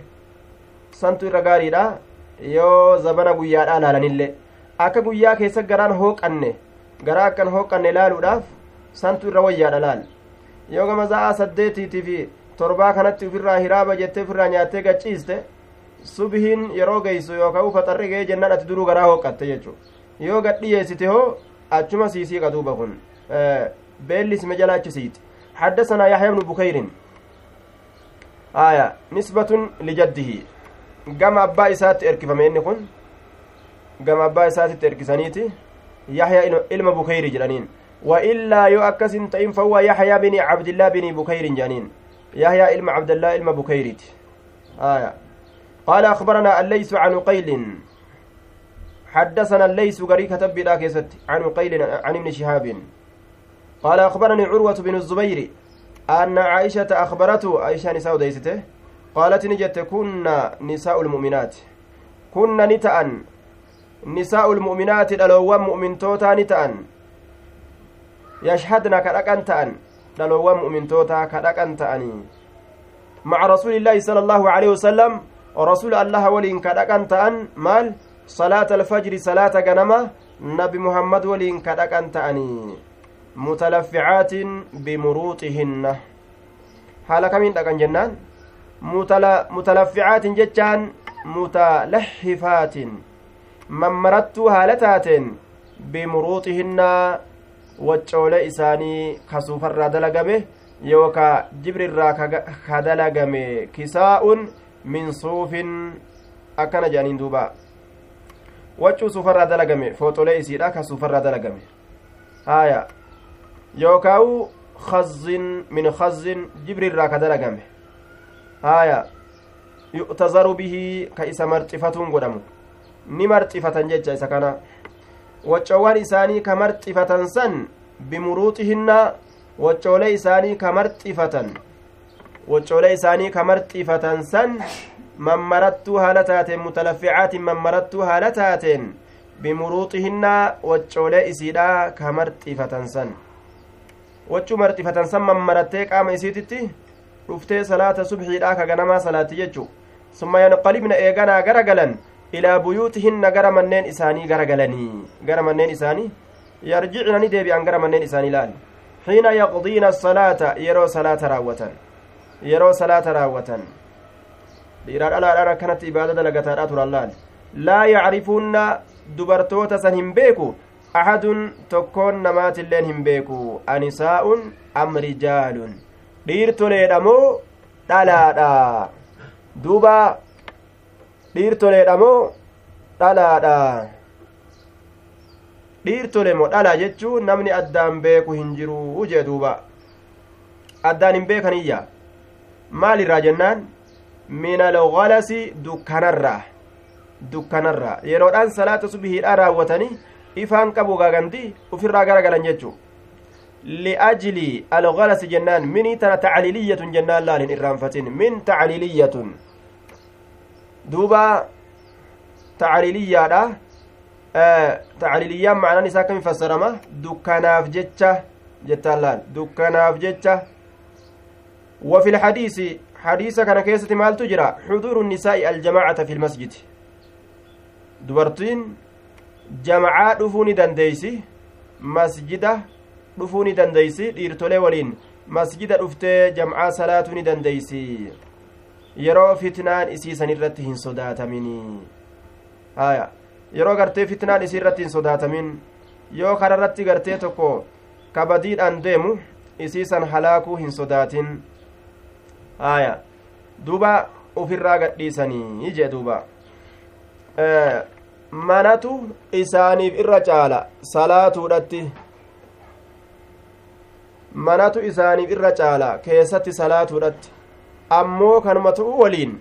santu irra gaariidha yoo zabana guyyaadhaa laalanillee akka guyyaa keessa garaan hooqanne garaa akkan hooqanne laaluudhaaf santu irra wayyaadha laal yoo gama za'aa saddeetiitii fi torbaa kanatti ufirraa hiraaba jettee ufirraa nyaattee gachiiste subhiin yeroo geeysu yookaan ufa xarri ga'ee jennaan ati duruu garaa hooqatte jechuudha. Yoo gadhiyeessite hoo achuma siisii qaduuba kun beelli isma jala achisiiti حدثنا يحيى بن بكير. آية نسبة لجده. قام أبا إسات إركفم إني كن قام أبا إسات إركسانيتي يحيى إلما بكير جلانين وإلا يؤكس تئن فهو يحيى بن عبد الله بن بكير جانين يحيى إلما عبد الله إلما بكيرت آية. قال أخبرنا الليث عن قيل؟ حدثنا الليث قري كتب بلا كيست عن قيل عن ابن شهاب. قال أخبرني عروة بن الزبير أن عائشة أخبرته عائشة نساء ديسته قالت نجت كنا نساء المؤمنات. كنا نتأن. نساء المؤمنات الألوان مؤمن توتا نتأن. يشهدن كرقن تأن. الألوان مؤمن توتا كرقن تأني. مع رسول الله صلى الله عليه وسلم رسول الله ولين كرقن تأن. مال؟ صلاة الفجر صلاة غنمة نبي محمد ولين كرقن تأني متلفعات بمروطهن. حال كمين دقن جنان؟ متلفعات جتان متلحفات. ممرتو هالتات بمروطهن. وجول إساني كسوف الرادلقمه يوكا جبر الراك كدلقمه كساء من صوف أكن جانين دوبا وجو سوف الرادلقمه فوتولي إسيرا كسوف الرادلقمه آية yookaawu khazin min khazin jibri irraa ka dalagame haya yu'tazaru bihi ka isa marxifatuun godhamu ni marxifatan jecha isa kana waccoowwan isaanii ka marxifatan san bimuruuxihinna waccoolee isaanii ka marxifatan waccoolee isaanii ka marxifatan san mammarattuu haala taateen mutalafficaatiin mammarattuu haala taateen bimuruuxihinnaa waccoolee isiidha ka marxifatan san wachuu marxifatan san mammarattee qaama isiititti dhuftee salaata subxiidha ka ganamaa salaatti jechu summa yanqalibna eeganaa gara galan ilaa buyuutihinna gara manneen isaanii gara galanii gara manneen isaanii yarjicna ni deebi'an gara manneen isaanii laal xiina yaqdiina salaata yeroo salaata raawwatan yeroo salaata raawwatan dhiiraa dhalaadhaan akkanatti ibaada dalagataadha turan laal laa yacrifuunna dubartoota san hin beeku? Axadun tokkoon namaatilleen hin beeku. Anisaa'un am rijaalun. Dhiirtoleedha moo dhalaadha duuba. Dhiirtoleedha moo dhalaadha dhiirtole moo dhala jechuun namni addaan beeku hin jiru jee duuba. Addaan hin beekaniyya maalirraa jennaan min algalasi dukkanarraa dukkanarraa yeroodhaan salaata subhiidhaa raawwatanii ifaan qabu gaagandi ufirraa garagalan jechuu liajli algalasi jennaan minii tana tacliiliyyatun jennaan laal hin irraanfatin min tacliiliyyatun duuba tacliiliyyaadha tacliiliyyaan macnaan isaa akkami fassarama dukkanaaf jecha jettaan laal dukkanaaf jecha وفي الحديث حديث كان كيسة مالتو جرا حضور النساء الجماعة في المسجد دبرتين جماعة دفوني دنديسي مسجدة دفوني دنديسي ديرتولي ولين مسجدة دفتي جماعة صلاة دنديسي yeroo fitnaan isii san irratti hin sodaataminii haya yeroo gartee fitnaan isii irratti hin sodaatamin yoo kararratti gartee tokko kabadiidhaan deemu isii san halaakuu hin sodaatin haya duuba ufirraa gadhiisanii jee duuba. Manatu isaaniif irra caala salaatuudhatti. Manatu isaaniif irra caala keessatti salaatuudhatti. Ammoo kanuma tu'u waliin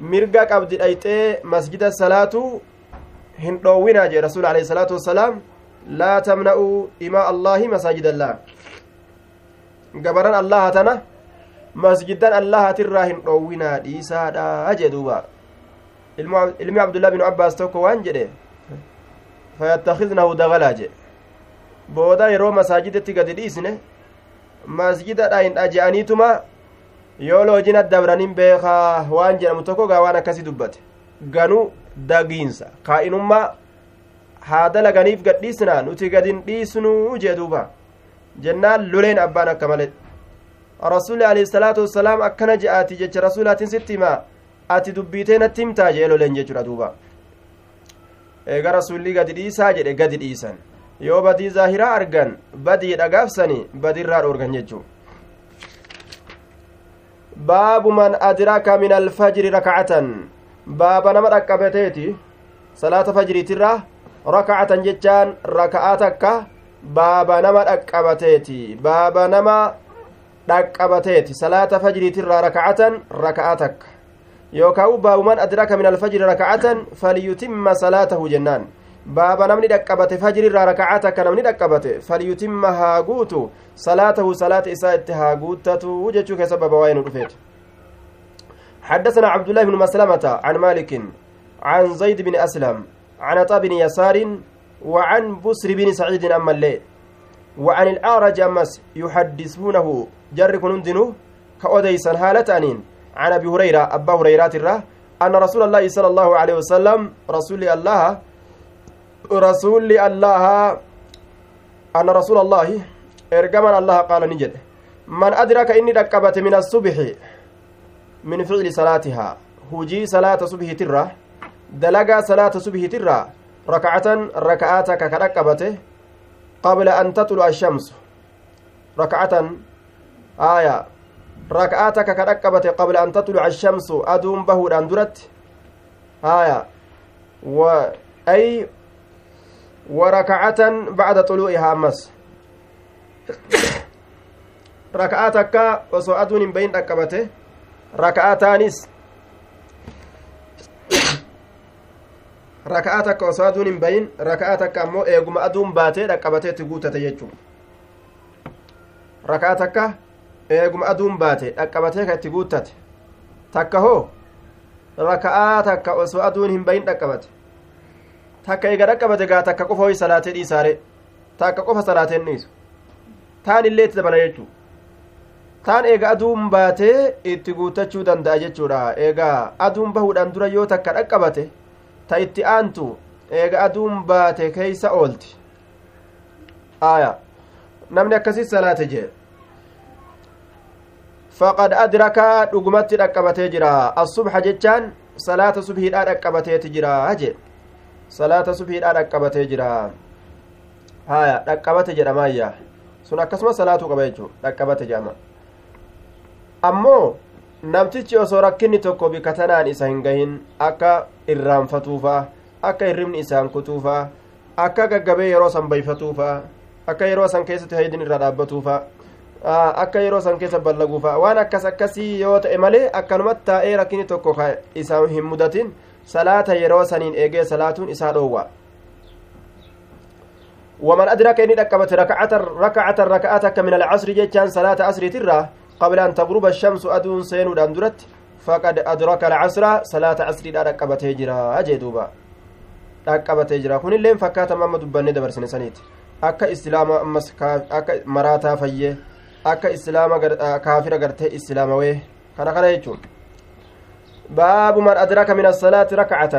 mirga qabdi dhayxee masjida salaatu hin dhoowwinaa jee rasuul alehi salaatu wassalaam laa tamna'uu imaa allaahi masaajidallaa gabaran allaha tana masjidan allahatirraa hin dhoowwinaa dhiisaadha jee duuba ilmi abdullah binu abbaas tokko waan jedhe fayattakhidnahu dagalaa jedhe booda yeroo masaajidetti gadi dhiisne masjidadha hin dhaje'aniituma yoo loojina dabranin beekaa waan jedhamu tokko gaa waan akkasi dubbate ganu dagiinsa kaa'inummaa haa dalaganiif gadhiisna nuti gadin dhiisnuu jee duuba jennaan loleen abbaan akka malee rasuulli alayhi salaatu wassalaam akkana je'aati jecha rasuulaatiin sitti himaa ati dubbiitee natti himtaa jee loleen jechuudha duuba eega rasuulli gadi dhiisaa jedhe gadi dhiisan yoo badii zaahiraa argan badii dhagaafsani badiirraa dhoorgan jechuu baabu man adraka min alfajri rakacatan baaba nama dhaqqabateeti salaata fajriitirra rakacatan jechaan raka'aa takka baaba nama dhaqqabateeti baaba nama dhaqqabateeti salaata fajriitirraa rakacatan raka'aa takka yookaan baabu man adraka min alfajri rakacatan falyutimma salaatahu jennaan baaba namni dhaqqabate fajriirraa raka'aa takka namni dhaqqabate falyutimma haa guutu salaatahu salaata isaa itti haa guuttatu jechuu keessa baaba waa'ee nu dhufeeti حدثنا عبد الله بن مسلمة عن مالك عن زيد بن أسلم عن عطاء بن يسار وعن بسر بن سعيد أما الليل وعن الأعرج أمس يحدثونه جر كنندنو كأوديسا هالة أنين عن أبي هريرة أبا هريرة الره أن رسول الله صلى الله عليه وسلم رسول الله رسول الله أن رسول الله إرجمنا الله قال نجد من أدرك إني ركبت من الصبح من فعل صلاتها هجي صلاة صبح ترى دلقا صلاة صبح ترى ركعة ركعاتك كركبته قبل أن تطلع الشمس ركعة آية ركعاتك كركبته قبل أن تطلع الشمس أدوم بهود أندرت آية و أي وركعة بعد طلوعها أمس raka'aa takka osoo aduun hin bayin dhaqqabate raka'aa taanis raka'aa takka osoo aduun hin bayin raka'aa takka ammoo eeguma aduun baatee dhaqqabatee itti guutate jechuu raka'aa takka eeguma aduun baate dhaqqabatee ka itti guuttate. Takka hoo raka'aa takka osoo aduun hin bayin dhaqqabate. Takka eega dhaqqabate gaa takka qofa hoyi salaatee dhiisaare takka qofa salaateen dhiisu. Taan illee itti dabala jechuu. Taan eega aduun baatee itti guutachuu danda'a jechuudha. Eegaa aduun bahuudhaan dura yoo takka dhaqqabate ta itti aantu eega aduun baate keeysa oolti. Aya namni akkasii salaate jee faqad adraka dhugumatti dhaqqabatee jira assubha jechaan salaata subhiidhaa dhaqqabateeti jira jee salaata subhiidhaa dhaqqabatee jira haya dhaqqabate jedhamaayya sun akkasuma salaatuu qaba jechuu dhaqqabate jedhama ammoo namtichi osoo rakkinni tokko bika tanaan isa hin gahin akka irraanfatuufa akka hirribni isaan kutuufa akka gaggabee yeroo san bayfatuufa akka yeroo san keessatti haydin irra dhaabbatuufa akka yeroo san keessa ballaguufa waan akkas akkasii yoo ta'e malee akkanumatti taa'ee rakkinni tokko isa hin mudatin. Salaata yeroo saniin eegee salaatuun isaa dhoowwa. ومن أدرك إني ركبت ركعة ركعة ركعتك من العصر جتان صلاة عصر ترى قبل أن تغرب الشمس أدون سين دندرت فقد أدرك العصر صلاة عصر لا ركبت هجرا أجي دوبا ركبت هجرا كن اللين فكات محمد بن دبر سنسانيت أكا إسلام أمس إسلام كافر قرته إسلام ويه كان كان يجون باب من أدرك من الصلاة ركعة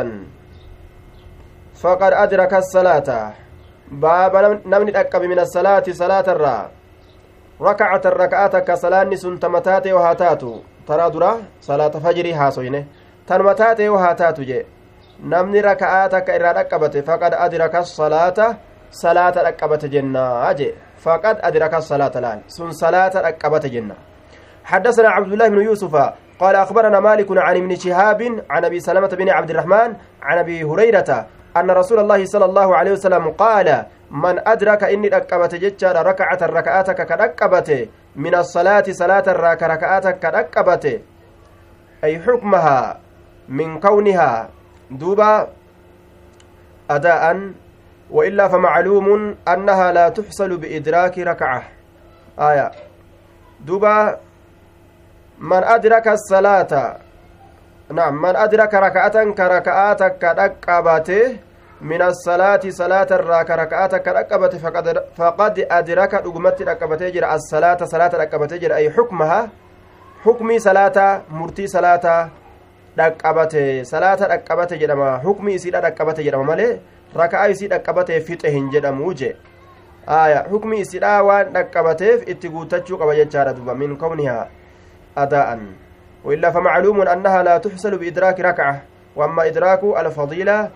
فقد أدرك الصلاة باب نمني أكب من الصلاة صلاة الرّ rakacatan raka'aa takka salaanni sun tama taate yoo haa taatu taraa dura salaata fajrii haasoyne tanuma taate yoo haa taatu jee namni raka'aa takka irraa dhaqqabate faqad adraka salaata salaata dhaqqabate jennaa jee faqad adraka salaata laal sun salaata dhaqqabate jenna حدثنا عبد الله بن يوسف قال أخبرنا مالك عن ابن شهاب عن أبي سلمة بن عبد الرحمن عن أبي هريرة أن رسول الله صلى الله عليه وسلم قال من أدرك إني ركبت جتشار ركعة ركعاتك كركبت من الصلاة صلاة الراك ركعاتك كركبت أي حكمها من كونها. دوبا أداء وإلا فمعلوم أنها لا تحصل بإدراك ركعة. آية. دوبا من أدرك الصلاة نعم من أدرك ركعة كركعاتك كركبته من الصلاة صلاة الراك ركعاتك ركبت فقد فقد أدرك رقمت ركبت جرى الصلاة صلاة ركبت جرى أي حكمها؟ حكمي صلاة مرتي صلاة ركبت صلاة ركبت جرى حكمي سيدة ركبت جرى مالي؟ ركعة سيدة ركبت فتح جرى موجه آية حكمي سيدة وان ركبتف اتقوتشو قبا يجار من كونها أداء وإلا فمعلوم أنها لا تحصل بإدراك ركعة وأما إدراك الفضيلة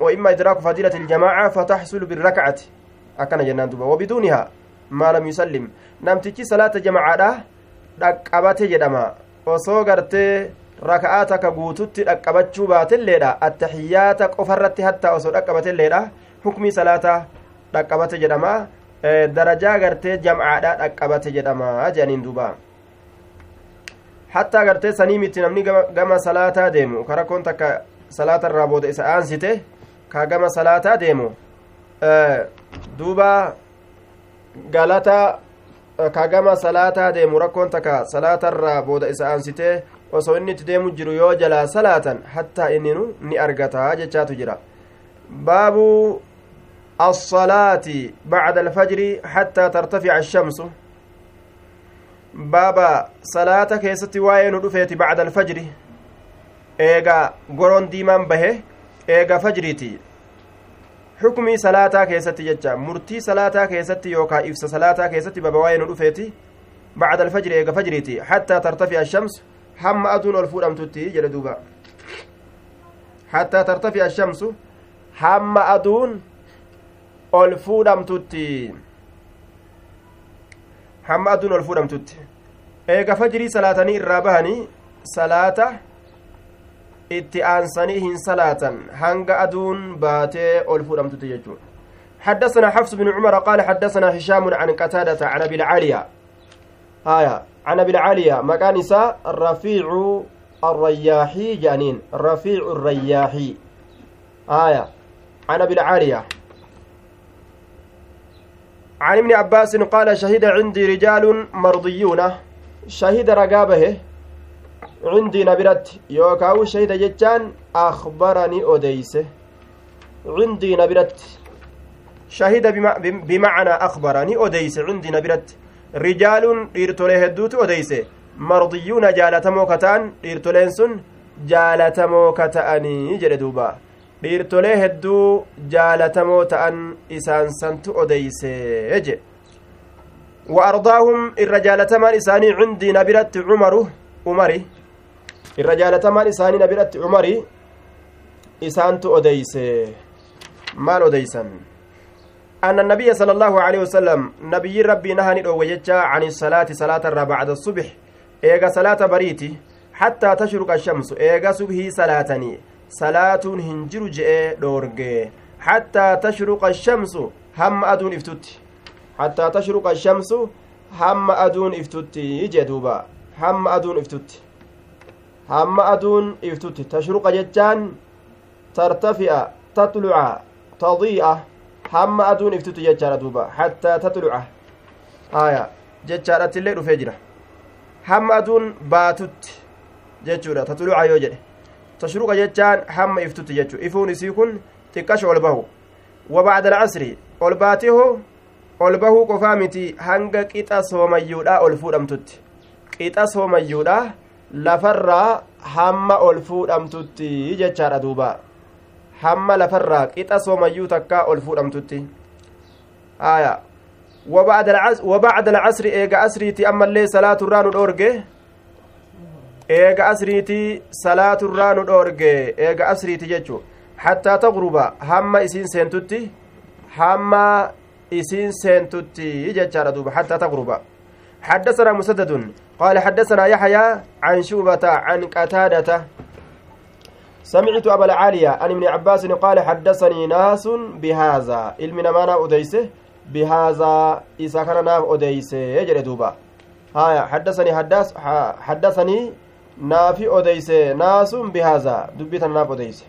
وإما إدراك فضيلة الجماعة فتحصل بالركعة أكن جنان دوبا وبدونها ما لم يسلم نمتكي صلاة جماعة dhaqqabate jedhama. Osoo gartee raka'aataka guututti dhaqqabachuu baatelleedha. Attahiyyaata qofarratti hattaa osoo dhaqqabatelleedha. Hukmii salaata dhaqqabate jedhama. Darajaa gartee jam'aadha dhaqqabate jedhama jedhaniin duubaa hattaa gartee sanii miti namni gama salaataa deemu. Ka rakkoon takka salaata irraa booda isa aansite ka gama salaataa deemu. Duuba galata ka gama salaataa deemu. Rakkoon takka salaata irraa booda isa aansite osoo inni itti deemu jiru yoo jalaa salaatan hattaa inni nu ni argataa jechaatu jira. Baabu assalaati bacda alfajri hattaa tartafica ashamsu baaba salaata keessatti waa'ee nu dhufeeti bacda alfajri. Eega goroon diimaan bahe eega fajriiti. Xukmii salaataa keessatti jecha murtii salaataa keessatti yookaa ibsa salaataa keessatti baaba waa'ee nu dhufeeti bacda alfajri eega fajriiti hattaa tartafica ashamsu hamma aduun ol fuudhamtutti jedhe duuba hattaa tartafi'a ashamsu hamma aduun ol fuudhamtutti hamma aduun ol fuudhamtutti eega fajrii salaatanii irraa bahanii salaata itti aansanii hin salaatan hanga aduun baatee ol fuudhamtutti jechuudha حدثنا حفص بن عمر قال حدثنا هشام عن قتادة عن أبي العالية آية عن أبي العالية مكان نساء الرفيع الرياحي جانين رفيع الرياحي آية. عن أبي العالية. عن ابن عباس قال شهد عندي رجال مرضيون. شهد رقابه. عندي نبرت. يوكاو شهد جتان. أخبرني أديسه عندي نبرت. شهد بمعنى أخبرني أديسه عندي نبرت. Rijaaluun dhiirtolee hedduutu odeyse mardiyuuna jaalatamoo kataan dhiirtoleen sun jaalatamoo ka ta'anii jedhe duuba dhiirtolee hedduu jaalatamoo ta'an isaan santu odeyse jedhe وأرضاهم الرجالتمان إساني عندي نبرت عمر عمري الرجالتمان إساني نبرت عمري إسانت أديس مال أديسن أن النبي صلى الله عليه وسلم نبي ربي نهاني وججا عن الصلاة صلاة بعد الصبح. إيغا صلاة بريتي حتى تشرق الشمس إيغا صبحي صلاتني. صلاة هنجر جئ دورجي حتى تشرق الشمس هم أدون إفتت حتى تشرق الشمس هم أدون إفتت يجي دوبا. هم أدون إفتت هم أدون إفتت تشرق ججان ترتفع تطلع تضيء. Hamma aduun iftutu jechaadha duuba hattaa tatluca aya jechaadhatti illee dhufee jira hamma aduun baatutti jechuudha tatluca yoo jedhe tashruqa jechaan hamma iftutti jechu ifuun isii kun xiqqasha ol bahu wabacda alcasri ol baatiho ol bahuu qofaa miti hanga qixa soomayyuudha ol fuudhamtutti qixa soomayyuudha lafarraa hamma ol fuudhamtutti jechaadha duubaa hamma lafarraa qixa soomayyuu takkaa ol fuudhamtutti aya wabacda alcasri eega asriiti ammallee salaaturraa nu dhoorge eega asriitii salaaturraa nu dhoorge eega asriiti jechu hattaa taqruba hamma isiin seentutti hamma isiin seentutti jechaadha duuba hattaa taqruba حدثنا مسدد قال حدثنا يحيى عن شوبة عن قتادة سمعت أبا العالية عن ابن عباس قال حدثني ناس بهذا. علم نمانا أديسه؟ بهذا إذا كان ناف أديسه. يجري دوبا. هايا حدثني حدث حدثني نافي أديسه. ناس بهذا. دبيت ناف أديسه.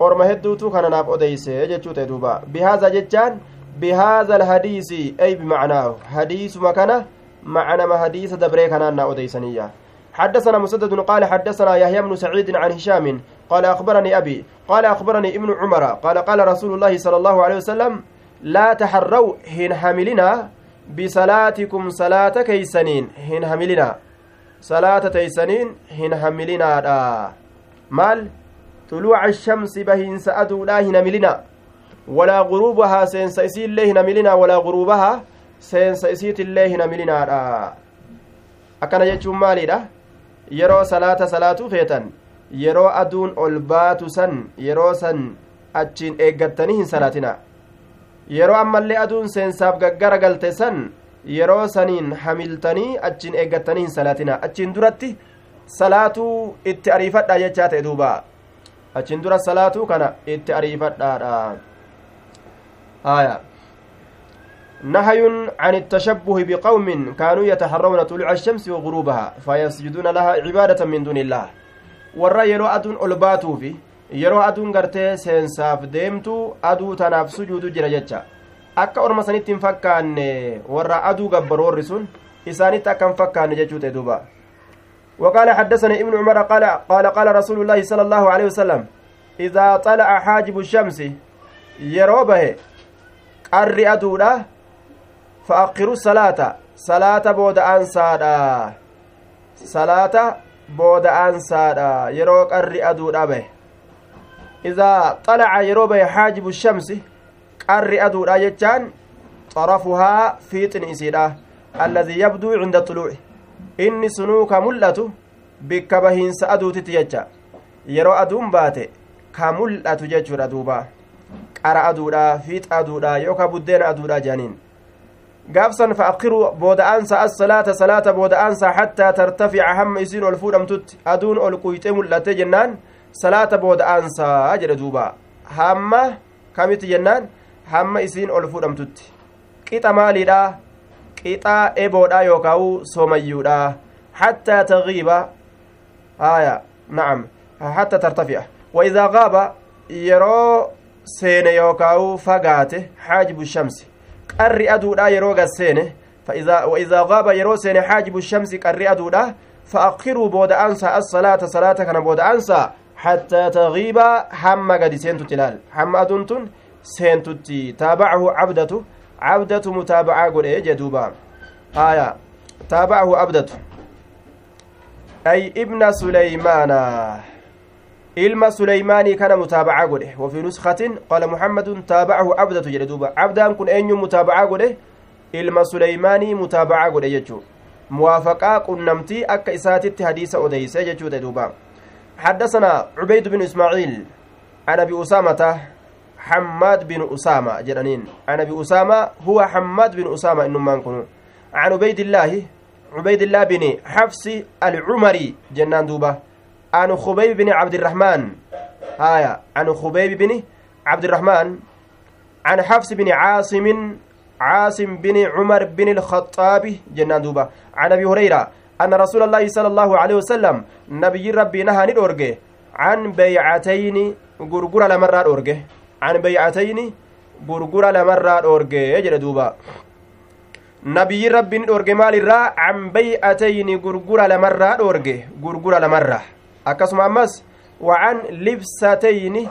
orma hedduutu kana naaf odeyse jechuu ta'e duuba bihaaza jechaan bihaaza alhadiisi ay bimacnaahu hadiisuma kana macnama hadiisa dabree kanaan naa odeysaniyya حدثنا مسدد قال حدثنا يحيى بن سعيد عن هشام قال أخبرني أبي قال أخبرني ابن عمر قال قال رسول الله صلى الله عليه وسلم لا تحروا هن حملنا بصلاتكم صلاة كيسنين هن حملنا صلاة تيسنين هن حملنا مال؟ طلوع الشمس بهن سأدو لا هن ملنا ولا غروبها سينس إسي الله هن ملنا ولا غروبها سينس إسيت الله هن ملنا akkana jechuun maaliidha yeroo salaata salaatuu feetan yeroo aduun ol baatu san yeroo san achiin eeggattanii hin salaatina yeroo ammallee aduun seensaaf gaggara galte san yeroo saniin hamiltanii achiin eeggattanii hin salaatina achiin duratti salaatuu itti ariifadhaa jechaa ta'e duuba achiin dura salaatuu kana itti ariifadhaadha haya نهي عن التشبه بقوم كانوا يتحرون طلوع الشمس وغروبها فيسجدون لها عبادة من دون الله warra yeroo aduun ol baatuu fi yeroo aduun gartee seensaaf deemtu aduu tanaaf sujuudu jira jecha akka orma sanitti hin fakkaanne warra aduu gabbaru warri sun isaanitti akka hin fakkaanne jechuu ta'e duuba وقال حدثني ابن عمر قال قال قال رسول الله صلى الله عليه وسلم إذا طلع حاجب الشمس يروبه قر أدوده فأقروا الصلاة صلاة بود أنسادا صلاة أنسادا يرو قري أدو أبه إذا طلع يرو به حاجب الشمس قري أدو أجتان طرفها فيتن إسيدا الذي يبدو عند الطلوع inni sunuu ka mul'atu bikka bahiinsa aduutitti jecha yeroo aduun baate ka mul'atu jechuudha duuba qara aduudha fiixa aduudha yookaan buddeena aduudha jedhaniin gaafsan fa'aqiruu booda'aansa as-salaata salaata booda'aansa hattaa tartafica hamma isiin ol fuudhamtutti aduun ol quyxee mul'ate jennaan salaata booda'aansaa jedhe duuba hamma kamitti jennaan hamma isiin ol fudhamtutti qixa maaliidha qixa eboodha yookaawu soomayyuudha hattaa tagiiba aya nacam hattaa tartafi'a waidaa gaaba yeroo seene yookaawu fagaate xaajibu shamsi qarri aduudha yeroo gad seene waidaa gaaba yeroo seene xaajibu shamsi qarri aduudha فأخروا بود أنسى الصلاة صلاة كان بود أنسى حتى تغيب حم قد سنت تلال حم أدنتن سنتتي تابعه عبدة عبدة متابعة قل إيه جدوبا آية تابعه عبدة أي ابن سليمان ilma suleymaanii kana mutaabacaa godhe wafi nuskatin qaala muhammadun taabacahu cabdatu jedhe duuba cabdaan kun eenyu mutaabacaa godhe ilma suleymaanii mutaabacaa godhe jechuu muwaafaqaa qunnamtii akka isaatitti hadiisa odeyse jechuudha duuba حدثنا عبيد بن إسماعيل عن أبي أسامة حماد بن أسامة جرانين عن أبي أسامة هو حماد بن أسامة إنه ما نكون عن عبيد الله عبيد الله بن حفص العمري جنان دوبة عن خبيب بن عبد الرحمن. آية عن خبيب بن عبد الرحمن. عن حفص بن عاصم عاصم بن عمر بن الخطاب جنان دوبا. عن أبي هريرة أن رسول الله صلى الله عليه وسلم نبي ربي نهى ندورجه عن بيعتين غرغر لمرة دورجه عن بيعتين غرغر لمرة دورجه يجري دوبا. نبي ربي ندورجه مال الرا عن بيعتين غرغر لمرة دورجه غرغر akkasuma ammas waan libsatayni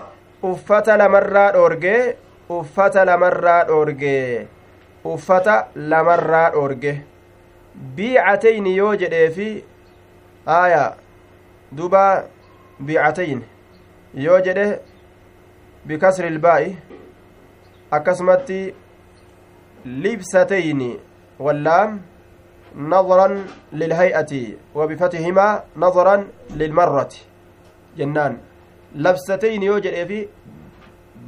uffata lamarraa dhoorgee uffata lamarraa dhoorgee uffata lamarraa dhoorge biicatayni yoo jedhee fi aaya duba biicatayni yoo jedhe bikasri ilbaa'i akkasumatti libsatayni wallaam نظرا للهيئة وبفتحهما نظرا للمرة جنان لبستين يوجد في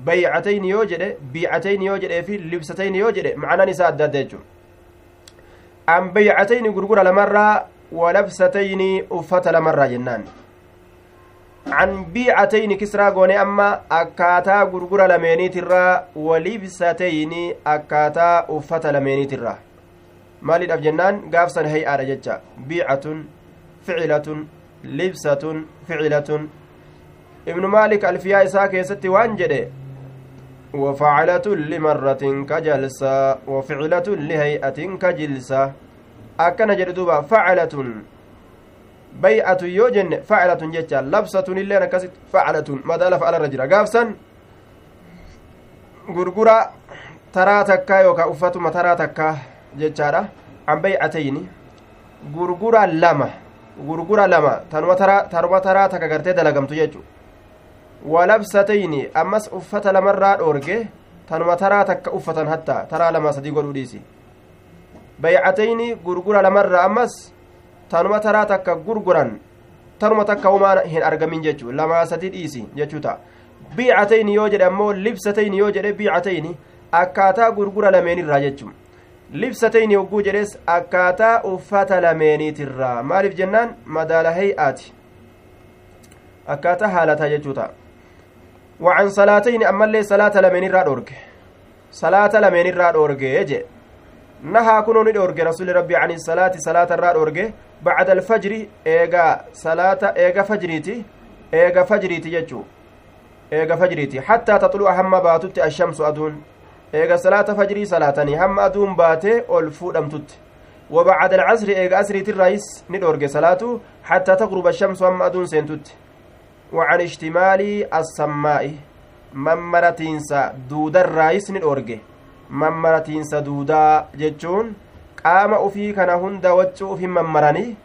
biicatayni yoo jedhee fi libsatayni yoo jedhe macnaan isaa adda adda jechuun an baycatayni gurgura lamarraa walabsatayni uffata lamarraa jennaan an biicatayni kisraa goone amma akkaataa gurgura lameeniitirraa walibsatayni akkaataa uffata lameeniitirraa maaliidhaaf jennaan gaafsan hay'aadha jecha biicatun ficilatun libsatun ficilatun ibnu maalik alfiyaa isaa keessatti waan jedhe وفعلة لمرة كجلسة وفعلة لهيئة كجلسة. أكن جدوبا فعلة. بيعة يوجن فعلة جتا لبسة اللي نكست فعلة. ماذا لفعل الرجل قافسا غرغرة ترى تكا يوكا أفتما ترى تكا jechaadha. An bay'atayni gurgura lama gurgura lama tanuma taraa takka gartee dalagamtu jechu walabsatayni ammas uffata lamarraa dhoorge tanuma taraa takka uffatan hatta taraa lama sadii godhuu dhiisi. Bay'atayni gurgura lamarraa ammas tanuma taraa takka gurguran tanuma takka homaa hin argamin jechu lamaa sadii dhiisi jechuu ta'a. Biicatayni yoo jedhe ammoo libsatayni yoo jedhe biicatayni akkaataa gurgura lameenirraa jechuu libsatayni hogguu jedhes akkaataa uffata lameeniitirraa maaliif jennaan? Madaala hay'aati. Akkaataa haalataa jechuu ta'a. Wacan salaatayni ammallee salaata lameenirraa dhoorge. Salaata lameenirraa dhoorge jee. Nahaa kunoo ni dhoorge rasuli rabbii ani salaati salaatarraa dhoorge. Bacda alfajri eegaa salaata eega fajriiti eega fajriiti jechuu. Eega fajriiti. Hattaa taxlu'a hamma baatutti ashamsu aduun. إيغا صلاة فجري صلاتني هم أدون باتي ألفو أمتت وبعد العصر إيغا أسريتي الرئيس ندورك صلاته حتى تغرب الشمس هم أدون سنتت وعن اشتمال السماء ممرتينسا دودا الرايس ندورجه ممرتينسا دودا جتشون قام أفي كان هند وجو في ممرني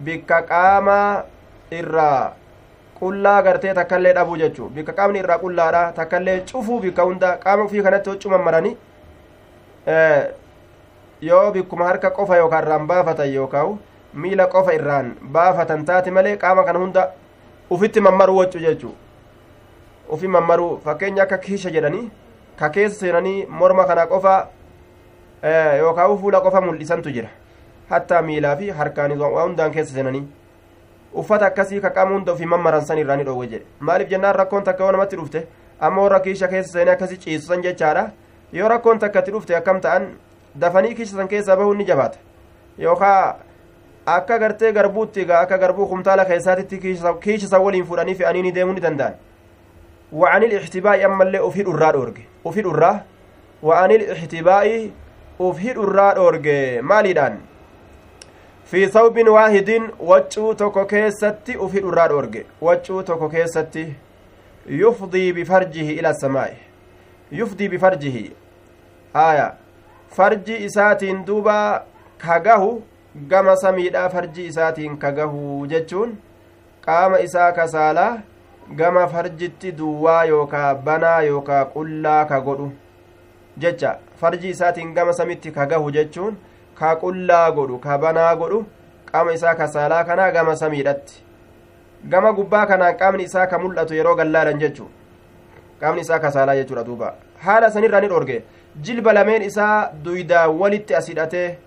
بك قام إرّا qullaa gartee takkaillee dhabuu jechuu bikka qaamni irraa qullaadha takkaillee cufuu bikka hunda qaama ufii kanatti huccuu mammaranii yoo bikkuma harka qofa yookaan irraan baafatan yookaan miila qofa irraan baafatan taate malee qaama kana hunda ufitti mammaruu waccu jechuu ufi mammaruu fakkeenya akka kiisha jedhanii ka keessa seenanii morma kana qofa yookaan fuula qofa mul'isantu jira hattaa miilaa fi harkaan waa hundaan keessa seenanii uffata akkasii ka qaama hunda ofii mammaran san irraa ni dhoowwe jedhe maaliif jennaan rakkoon takka yoo namatti dhufte amma warra kiisha keessa seenee akkasii ciisusan jechaadha yoo rakkoon takkatti dhufte akkam ta'an dafanii kiisha san keessaa bahuun ni jabaata yookaa akka gartee garbuutti egaa akka garbuu kumtaala keessaatitti kiisha san waliin fuudhanii fe'anii ni deemuu ni danda'an وعن الاحتباء أما اللي أفيد الراد أورج أفيد الرا وعن الاحتباء أفيد الراد أورج في ثوب واحد وجو توكو كيستي أفيد الراد أورج وجو توكو كيستي يفضي بفرجه إلى السماء يفضي بفرجه آية فرجي إساتين دوبا كاغاهو gama samiidhaa farji isaatiin kagahu jechuun qaama isaa kasaalaa gama farjitti duwwaa yookaa banaa yookaa qullaa ka godhu jecha farji isaatiin gama samitti kagahu jechuun ka qullaa godhu ka banaa godhu qaama isaa ka saalaa kanaa gama samiidhatti. Gama gubbaa kanaan qaamni isaa ka mul'atu yeroo gallaadhan jechu qaamni isaa ka saalaa jechuudha duuba. Haala sanirraa ni dhorge jilba lameen isaa duydaa walitti as hidhatee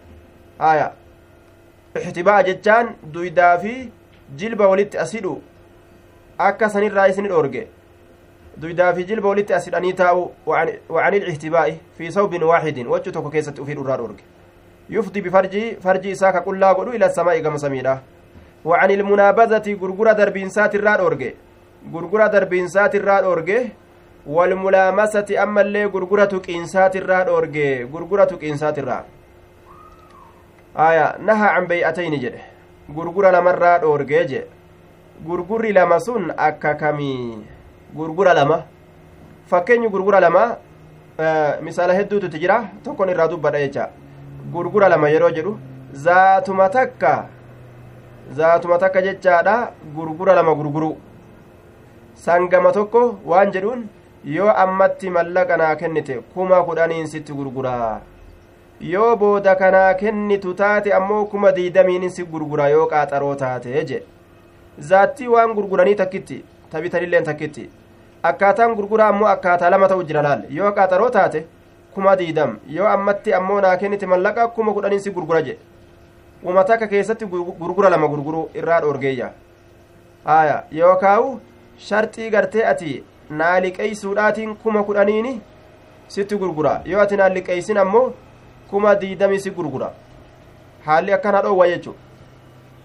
haya ixtibaa'a jechaan duydaa fi jilba walitti as hidhu akka sanirraa isni dhorge duydaa fi jilba walitti as hidhanii taa'u wa cani ilixtibaa'i fi sawbin waaxidin wachuu tokko keessatti ufii dhurraa dhorge yufdi bifarji farji isaa ka qullaa godhu ila samaa'i gama samiidha. Wa an ilmunaabazati gurgura darbiinsaatirraa dhoorge. Gurgura darbiinsaatirraa dhoorge. Walmulaamasati ammallee gurgura tuqiinsaatirraa dhoorge. Gurgura tuqiinsaatirraa aya naha an bey'atayni jedhe. Gurgura lamarraa dhoorgee jedhe gurgurri lama sun akka kamii gurgura lama. Fakkeenyi gurgura lama eh, misaala hedduututi jira. Tokkon irraa dubbadha jechaa gurgura lama yeroo jedhu zaatuma takka zaatuma takka jechaadha gurgura lama gurguru sangama tokko waan jedhuun yoo ammatti mallaqa naa kennite kuma kudhaniin sitti gurguraa yoo booda kanaa kennitu taate ammoo kuma diidamiin si gurgura yoo qaaxaroo taate je zaattii waan gurguranii takkitti tabitanilleen takkitti akkaataan gurguraa ammoo akkaataa lama ta'u jira laal yoo qaaxaroo taate kuma diidam yoo ammatti ammoo naa kennite mallaqa kuma kudhaniin si gurgura je uma takka keessatti gurgura lama gurguru irraa dhoorgeeyya. Aya yookaawu sharxii gartee ati naa liqeeysuudhaatiin kuma kudhaniini sitti gurgura. Yoo ati naa liqeeysin ammoo kuma diidami si gurgura. Haalli akkana dhoowwa jechu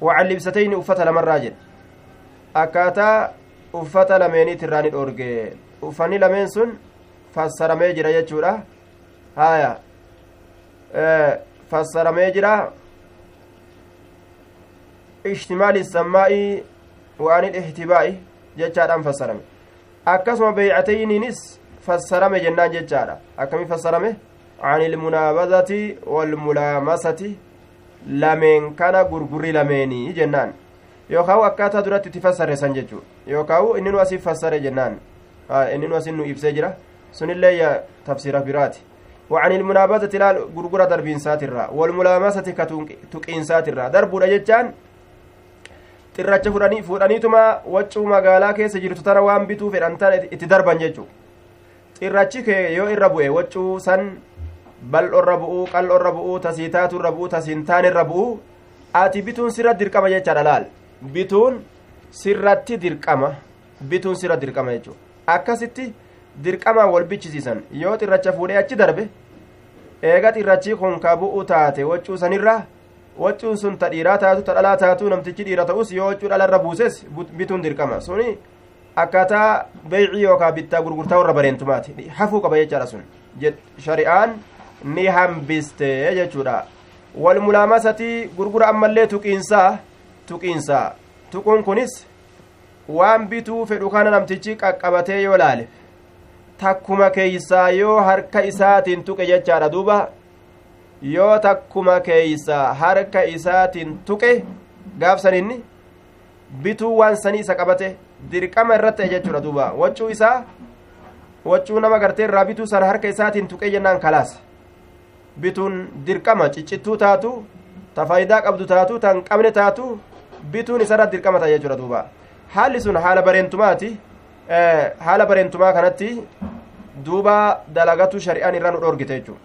wacan libsatayni uffata lamarraa jedhe. Akkaataa uffata lameeniit irraa ni dhoorge uffanni lameen sun fassaramee jira jechuudha haya fassaramee jira ishtimaali sammaa'i waan ihtibaa'i jechaadhaan fassarame akkasuma beeycatayniinis fassarame jennaan jechaadha akkami fassarame عن المنابذة والملامسة lameen kana gurgurri lameenii jennaan yookaan akkaataa duratti itti fassare san jechuudha yookaan inni nu asiif fassare jennaan inni nu asiin nu ibsee jira sunillee tafsira biraati وعن المنابذة لا غرغرة دربين ساترا والملامسة كتقين ساترا دربودا جتان xirracha fudhanii fuudhaniituma waccuu magaalaa keessa jirtu tana waan bituu fedhan tana itti darban jechuu xirrachi kee yoo irra bu'e waccuu san bal'orra bu'uu qal'orra bu'uu tasiitaaturra bu'uu tasiintaanirra bu'uu ati bituun sirratti dirqama jechaadha laal bituun sirratti dirqama bituun sirra dirqama jechuudha akkasitti dirqamaan wal bichisiisan yoo xirracha fuudhee achi darbe eega xirrachi kun ka bu'u taate waccuu sanirra waccuun sun ta dhiiraa taatu ta dhalaa taatu namtichi dhiira ta'us yoo waccuu dhalarra buuses bituun dirqama suni akkaataa beeycii yookaan bittaa gurgurtaa warra bareentumaati hafuu qaba jechaadha sun shari'aan ni hambiste jechuudha walmulaamasati gurgura ammallee tuqiinsaa tuqiinsaa tuquun kunis waan bituu fedhu kana namtichi qaqqabatee yoo laale takkuma keeysaa yoo harka isaatiin tuqe jechaadha duuba yoo takkuma keeysaa harka isaatiin tuqe gaafsaninni bituu waan sanii isa qabate dirqama irratti ta'e jechuudha duuba waccuu isaa waccuu nama gartee irraa bituu sana harka isaatiin tuqee jennaan kalaas bituun dirqama ciccittuu taatu ta faayidaa qabdu taatu tan qabne taatu bituun isarra dirqama ta'a jechuudha duuba haalli sun haala bareentumaati haala bareentumaa kanatti duuba dalagatu shari'aan irraa nu dhoorgite jechuudha.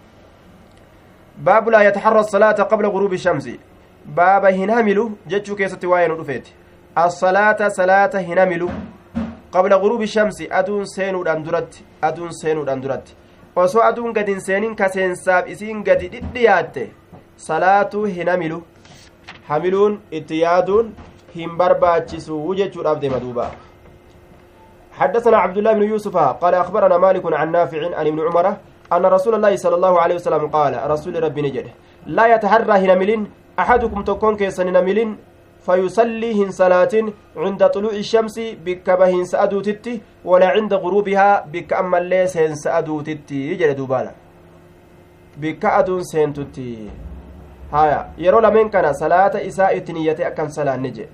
Baabu laa yataharra salaata qabla guruubi shamsi. Baaba hin hamilu jechuu keessatti waa'ee nu dhufeeti. Assalaata salaata hin hamilu qabla guruubi shamsi aduun seenuudhaan duratti aduun seenuudhaan duratti. Osoo aduun gadi hin seenin ka seensaaf isiin gadi dhidhiyaatte salaatuu hin hamilu. Hamiluun itti yaaduun hin barbaachisu jechuudhaaf deema duuba حدثنا عبد الله بن يوسف قال أخبرنا مالك عن نافع عن ابن عمر أن رسول الله صلى الله عليه وسلم قال رسول ربي نجد لا يتحرى هنملين أحدكم تكون كيسن نملين فيصلي هن صلاة عند طلوع الشمس بك بهن سأدوتتي ولا عند غروبها بك أما الليس هن سأدوتتي يجري دوبالا. بك أدون سينتتي هايا يرو لمن كان صلاة إساء نية أكم صلاة نجي.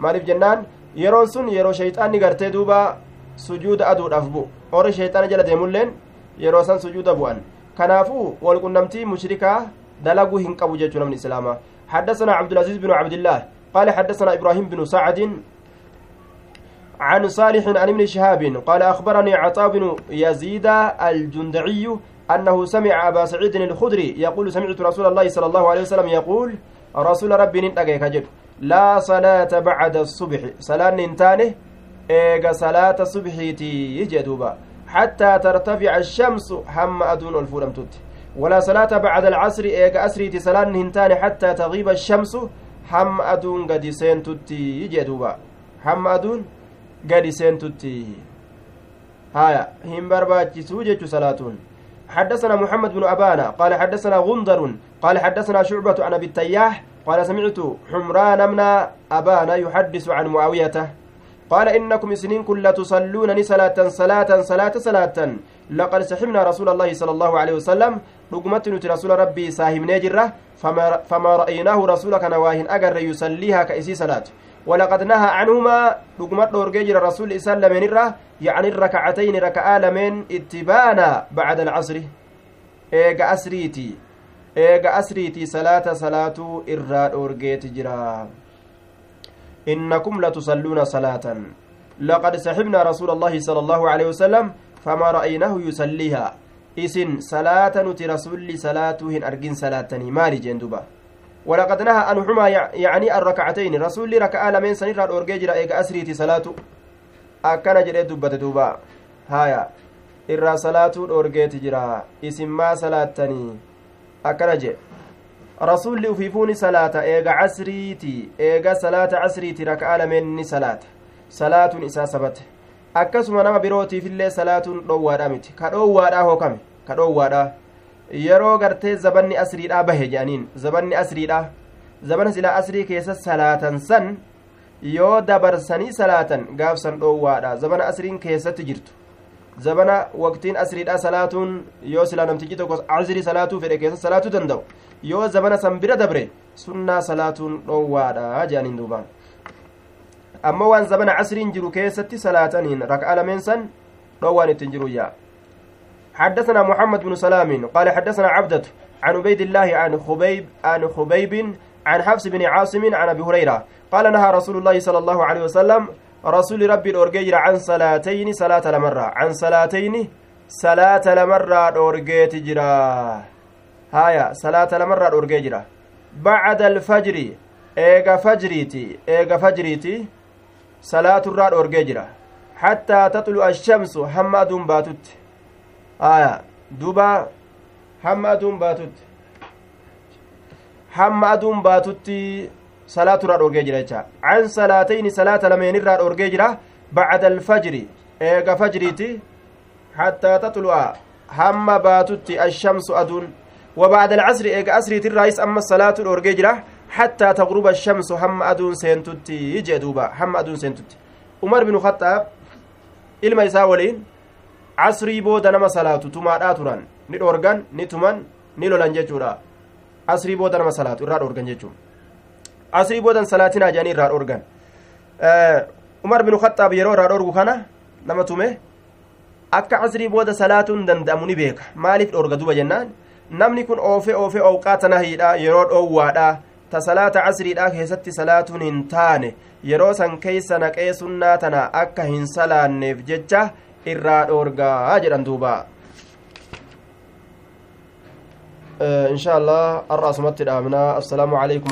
maaliif jennaan yeroon sun yeroo shayxaanni gartee duuba sujuuda aduudhaaf bu'u. Warri shayxaana jala deemulleen yeroo san sujuuda bu'an. Kanaafuu walqunnamtii mushrikaa dalaguu hin qabu jechuu namni islaamaa. حدثنا عبد العزيز بن عبد الله قال حدثنا إبراهيم بن سعد عن صالح عن ابن شهاب قال أخبرني عطاء بن يزيد الجندعي أنه سمع أبا سعيد الخدري يقول سمعت رسول الله صلى الله عليه وسلم يقول رسول ربي نتقى كجد لا صلاة بعد الصبح صلاة ننتانه إيغا صلاة صبحيتي يجدوبا حتى ترتفع الشمس هم أدون الفولمتوت ولا صلاة بعد العصر إيغا أسريتي صلاة ننتانه حتى تغيب الشمس هم أدون قد سنتوتي يجدوبا هم أدون قد سنتوتي هايا هم برباتي سوجة صلاة حدثنا محمد بن أبانا قال حدثنا غندر قال حدثنا شعبة عن أبي التياح قال سمعت حمران من أبانا يحدث عن معاوية. قال إنكم سنين كل تصلون صلاة صلاة صلاة صلاة. لقد سحبنا رسول الله صلى الله عليه وسلم. رقمت رسول ربي ساهم نجرة. فما, فما رأيناه رسولك نواهن أجر يصليها كإسي صلاة. ولقد نهى عنهما. رقمت رجل الرسول إسلام من يعني الركعتين ركعة لمن اتبانا بعد العصر. إيجا أسريتي. eega asriitii salaata salaatuu irraa dhoorgeeti jira salaatan laqad saxibnaa rasuula allaahi sala allaahu aleyhi wasalam famaa ra'aynahu yusalliihaa isin salaata nuti rasulli salaatuu hin argin salaatanii maali jeen duba ولقد نهى عن حما يعني الركعتين رسول ركعة لمن سنرى الأورجي جرا إيجا أسريتي صلاة أكنا جريت دبت دوبا هايا إرى صلاة الأورجي تجرا اسم ما صلاتني akkana jee rasuulli ufiifuuni salaata eega casriiti eega salaata casriiti raka'a lameen ni salaata salaatuun isaa sabate akkasuma nama birootiifillee salaatuun dhoowwaadha miti ka dhoowwaadhaa hookame ka dhoowwaadhaa yeroo gartee zabanni asriidhaa bahe jedhaniin zabanni asriidhaa zabana silaa asrii keessa salaatan san yoo dabarsanii salaatan gaafsan dhoowwaadha zabana asriin keessatti jirtu zabana waqtiin asriidha salaatuun yoo silaa namtichi tokko asrii salaatuu fedhe keessa salaatuu danda'u yoo zabana san bira dabre sunnaa salaatuun dhoowwaadha jedhaniin duuba ammoo waan zabana asriin jiru keessatti salaataniin rak'a lameen san dhoowwaan ittiin jiru yaa حدثنا محمد بن سلام قال حدثنا عبدة عن عبيد الله عن خبيب عن خبيب عن حفص بن عاصم عن ابي هريره قال نهى رسول الله صلى الله عليه وسلم رسول ربي الأورجيجر عن صلاتين صلاة لمرة. عن صلاتين صلاة لمرة الأورجيت جرا هايا صلاة لمرة الأورجيجر بعد الفجر إيجا فجريتي إيجا فجريتي صلاة الرا الأورجيجر حتى تطلع الشمس حماد باتت آية دوبا حماد باتت حماد باتت salaatu irraa dhoorgee jira jecha an salaatayni salaata lameen irraa dhoorgee jira bacda alfajri eega fajriiti hattaa taxlu'a hamma baatutti ashamsu aduun وبعد العصر إيجا أسري الرئيس أما الصلاة الأورجيجرة حتى تغرب الشمس هم أدون سنتوتي يجي دوبا هم أدون سنتوتي عمر بن الخطاب ilma isaa waliin asrii booda nama salaatu tumaadhaa turan ni dhoorgan ni tuman ni lolan jechuudha asrii booda nama salaatu irraa dhoorgan asrii boodan salaatinaa jedhanii irraa dhoorgan umar bin khaxaab yeroo irraa dhoorgu kana nama tume akka asrii booda salaatuun danda'amu ni beeka maaliif dhoorga duba jennaan namni kun oofe oofe owqaata nahiidha yeroo dhoowwaadha ta salaata casriidha keessatti salaatuun hin taane yeroo san keeysa naqee sunnaa tana akka hin salaanneef jecha irraa dhoorgaa jedhan duuba har'a asumatti dhaabnaa assalaamu alaikum